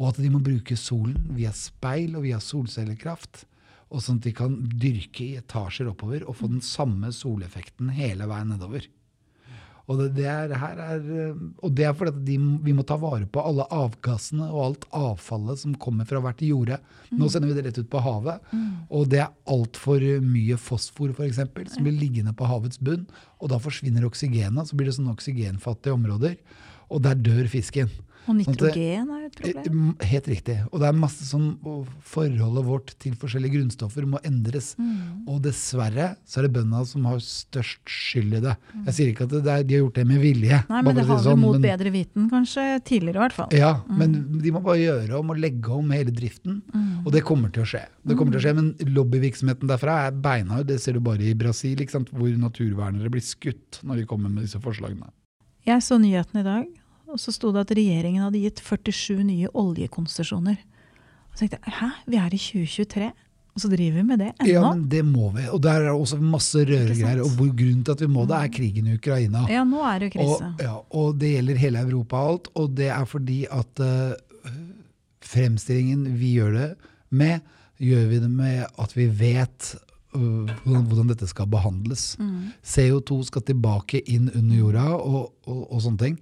Og at de må bruke solen via speil og via solcellekraft. Og sånn at de kan dyrke i etasjer oppover og få den samme soleffekten hele veien nedover. Og det, det, er, er, eh, og det er fordi de, vi må ta vare på alle avgassene og alt avfallet som kommer fra hvert jorde. Nå sender vi det rett ut på havet, og det er altfor mye fosfor for eksempel, som blir liggende på havets bunn. Og da forsvinner oksygenet, så blir det sånne oksygenfattige områder. Og der dør fisken. Og Sånn nitrogen er et problem. Eh, Helt riktig. Og det er masse sånn Forholdet vårt til forskjellige grunnstoffer må endres. Mm. Og dessverre så er det bøndene som har størst skyld i det. Jeg sier ikke at det er, de har gjort det med vilje. Mm. Nei, men det har sånn, mot men- bedre viten kanskje tidligere i hvert fall. Ja, Mm. men de må bare gjøre om og legge om hele driften. Og det kommer til å skje. Det kommer til å skje, Men lobbyvirksomheten derfra er beinhard. Det ser du bare i Brasil, hvor naturvernere blir skutt når de kommer med disse forslagene. Jeg så nyheten i dag, og så sto det at regjeringen hadde gitt 47 nye oljekonsesjoner. Og så tenkte jeg hæ, vi er i 2023, og så driver vi med det ennå? Ja, men det må vi. Og der er det også masse røregreier. Mm. Og grunnen til at vi må det, er krigen i Ukraina. Ja, nå er det jo krise. Og, ja, og det gjelder hele Europa og alt. Og det er fordi at uh, fremstillingen vi gjør det med, gjør vi det med at vi vet hvordan, hvordan dette skal behandles. Mm. CO2 skal tilbake inn under jorda og, og, og sånne ting.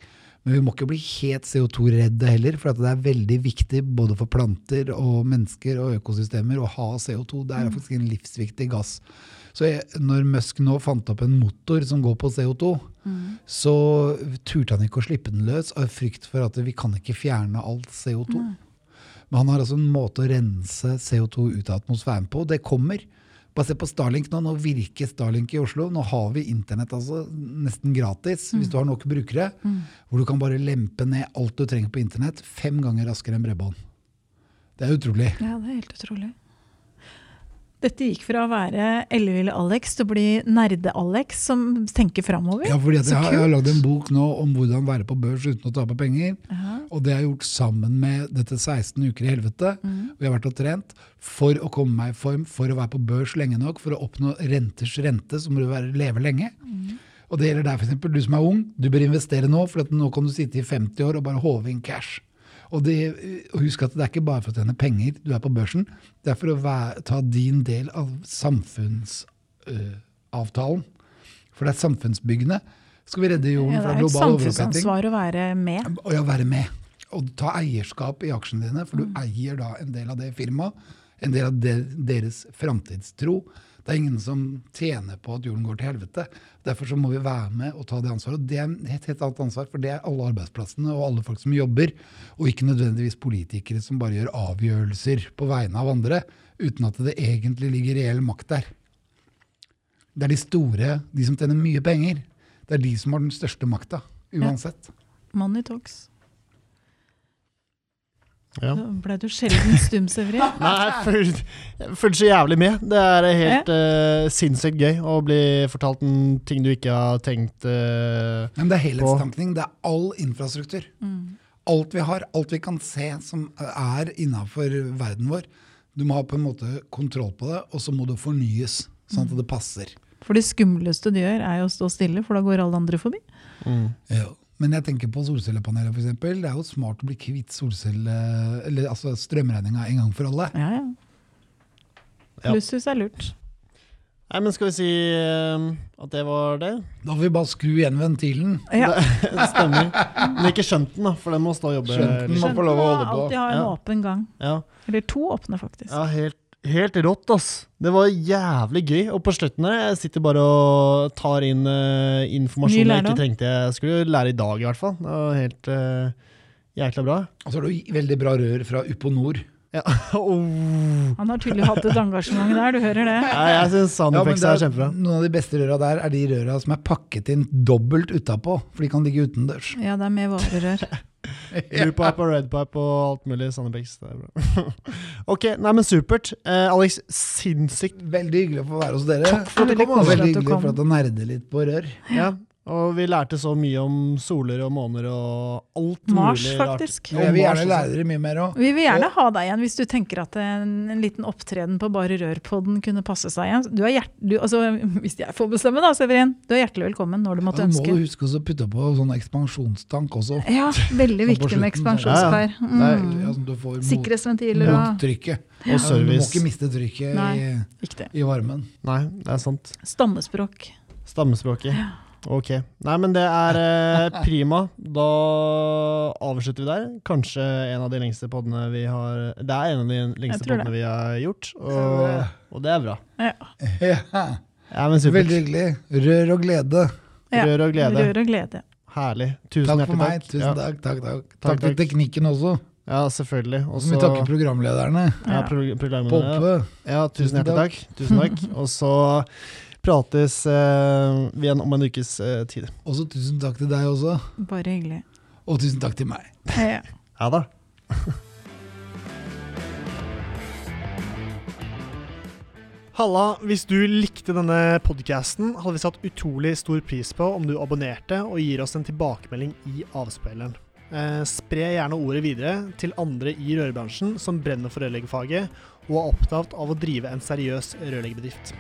Men vi må ikke bli helt CO2-redde heller, for at det er veldig viktig både for planter og mennesker og økosystemer å ha CO2. Det er faktisk en livsviktig gass. Så jeg, når Musk nå fant opp en motor som går på CO2, så turte han ikke å slippe den løs av frykt for at vi kan ikke fjerne alt CO2. Men han har altså en måte å rense CO2 ut av atmosfæren på. Det kommer. Bare se på Starlink nå. Nå virker Starlink i Oslo. Nå har vi internett altså nesten gratis hvis du har nok brukere. Hvor du kan bare lempe ned alt du trenger på internett fem ganger raskere enn bredbånd. Det er utrolig. Ja, det er helt utrolig. Dette gikk fra å være elleville Alex til å bli nerde-Alex som tenker framover. Ja, fordi at jeg, har- jeg har lagd en bok nå om hvordan være på børs uten å tape penger. Ja. Og det har jeg gjort sammen med dette 16 uker i helvete. Uh -huh. Vi har vært og trent for å komme meg i form, for å være på børs lenge nok, for å oppnå renters rente, så må du være, leve lenge. Mm. Og det gjelder deg, f.eks. Du som er ung, du bør investere nå, for at nå kan du sitte i 50 år og bare håve inn cash. Og, det, og husk at det er ikke bare for å tjene penger du er på børsen, det er for å være, ta din del av samfunnsavtalen. for det er samfunnsbyggende. Skal vi redde jorden Ja, det fra er et samfunnsansvar å være med. Og ja, være med. Og ta eierskap i aksjene dine, for du Mm. eier da en del av det firmaet. En del av de, deres framtidstro. Det er ingen som tjener på at jorden går til helvete. Derfor så må vi være med og ta det ansvaret. Og det er et helt annet ansvar, for det er alle arbeidsplassene og alle folk som jobber, og ikke nødvendigvis politikere som bare gjør avgjørelser på vegne av andre, uten at det egentlig ligger reell makt der. Det er de store, de som tjener mye penger. Det er de som har den største makta, uansett. Money talks. Ja. Ble du sjelden stum, Severi. <laughs> Nei, jeg fulgte så jævlig med. Det er helt eh, sinnssykt gøy å bli fortalt en ting du ikke har tenkt uh, Men det er helhetstankning. Det er all infrastruktur. Alt vi har, alt vi kan se som er innafor verden vår. Du må ha på en måte kontroll på det, og så må det fornyes, sånn at det passer. For det skumleste du gjør, er jo å stå stille, for da går alle andre forbi. Ja. Men jeg tenker på solcellepaneler, f.eks. Det er jo smart å bli kvitt solcelle, eller altså strømregninga en gang for alle. Ja, ja. Ja. Plusshus er lurt. Nei, men skal vi si eh, at det var det? Da får vi bare skru igjen ventilen. Ja. <laughs> Det stemmer. Men ikke skjønt den, da, for den må stå og jobbe. Skjønt den. må Man lov å holde på. alltid ha en Ja. åpen gang. Ja, Eller to åpne, faktisk. ja helt, helt rått, ass. Det var jævlig gøy. Og på slutten her, jeg sitter bare og tar inn uh, informasjon jeg ikke trengte. Jeg skulle lære i dag, i hvert fall. Det var helt uh, jækla bra. Og så har du veldig bra rør fra Uponor. Ja. <laughs> oh. Han har tydelig hatt et engasjement der, du hører det. Ja, jeg syns Ja, men Soundeffects er er, kjempebra. noen av de beste røra der er de røra som er pakket inn dobbelt utapå, for de kan ligge utendørs. Ja, det er med varerør. <laughs> Blue pipe og red pipe og alt mulig. Er bra. <laughs> ok, nei, men supert. Eh, Alex, sinnssykt Veldig hyggelig å få være hos dere. Takk for at du kom. Veldig hyggelig for at du nerder litt på rør. Ja, og vi lærte så mye om soler og måner og alt Mars, mulig rart. faktisk. Ja, vi vil gjerne lære dere mye mer òg. Vi vil gjerne ha deg igjen hvis du tenker at en, en liten opptreden på Bare Rør-podden kunne passe seg igjen. Du er hjert, du, altså, <laughs> hvis jeg får bestemme, da, Severin. Du er hjertelig velkommen når du måtte ja, må ønske. du huske å putte på sånn ekspansjonstank også. Ja, veldig Sånn viktig med ekspansjonspær. sånn. ekspansjonskar. Mm. Ja, sånn du får mot, Sikkerhetsventiler og mottrykket. Og Ja, du må ikke miste trykket Nei. i, i varmen. Nei, det er sant. Stammespråk. Stammespråket. Ok. Nei, men det er eh, prima. Da avslutter vi der. Kanskje en av de lengste podene vi har Det er en av de lengste podene det. vi har gjort, og, og det er bra. Ja. Ja, Ja, men supert. veldig hyggelig. Rør og glede. Ja. Rør og glede. Rør og glede. Herlig. Tusen Takk hjertelig for meg. takk. Tusen ja. takk. Takk, takk. Takk, takk til teknikken også. Ja, selvfølgelig. Og så må vi takke programlederne. ja, pro programlederne. Poppe. Ja, tusen Tusen hjertelig takk. Tusen takk. <laughs> Og så prates uh, igjen om en ukes uh, tid. Og så tusen takk til deg også. Bare hyggelig. Og tusen takk til meg. Ja. Ja da. <laughs> Halla, hvis du likte denne podcasten, hadde vi satt utrolig stor pris på om du abonnerte og gir oss en tilbakemelding i avspilleren. Eh, spre gjerne ordet videre til andre i rørbransjen som brenner for rørleggerfaget og er opptatt av å drive en seriøs rørleggerbedrift.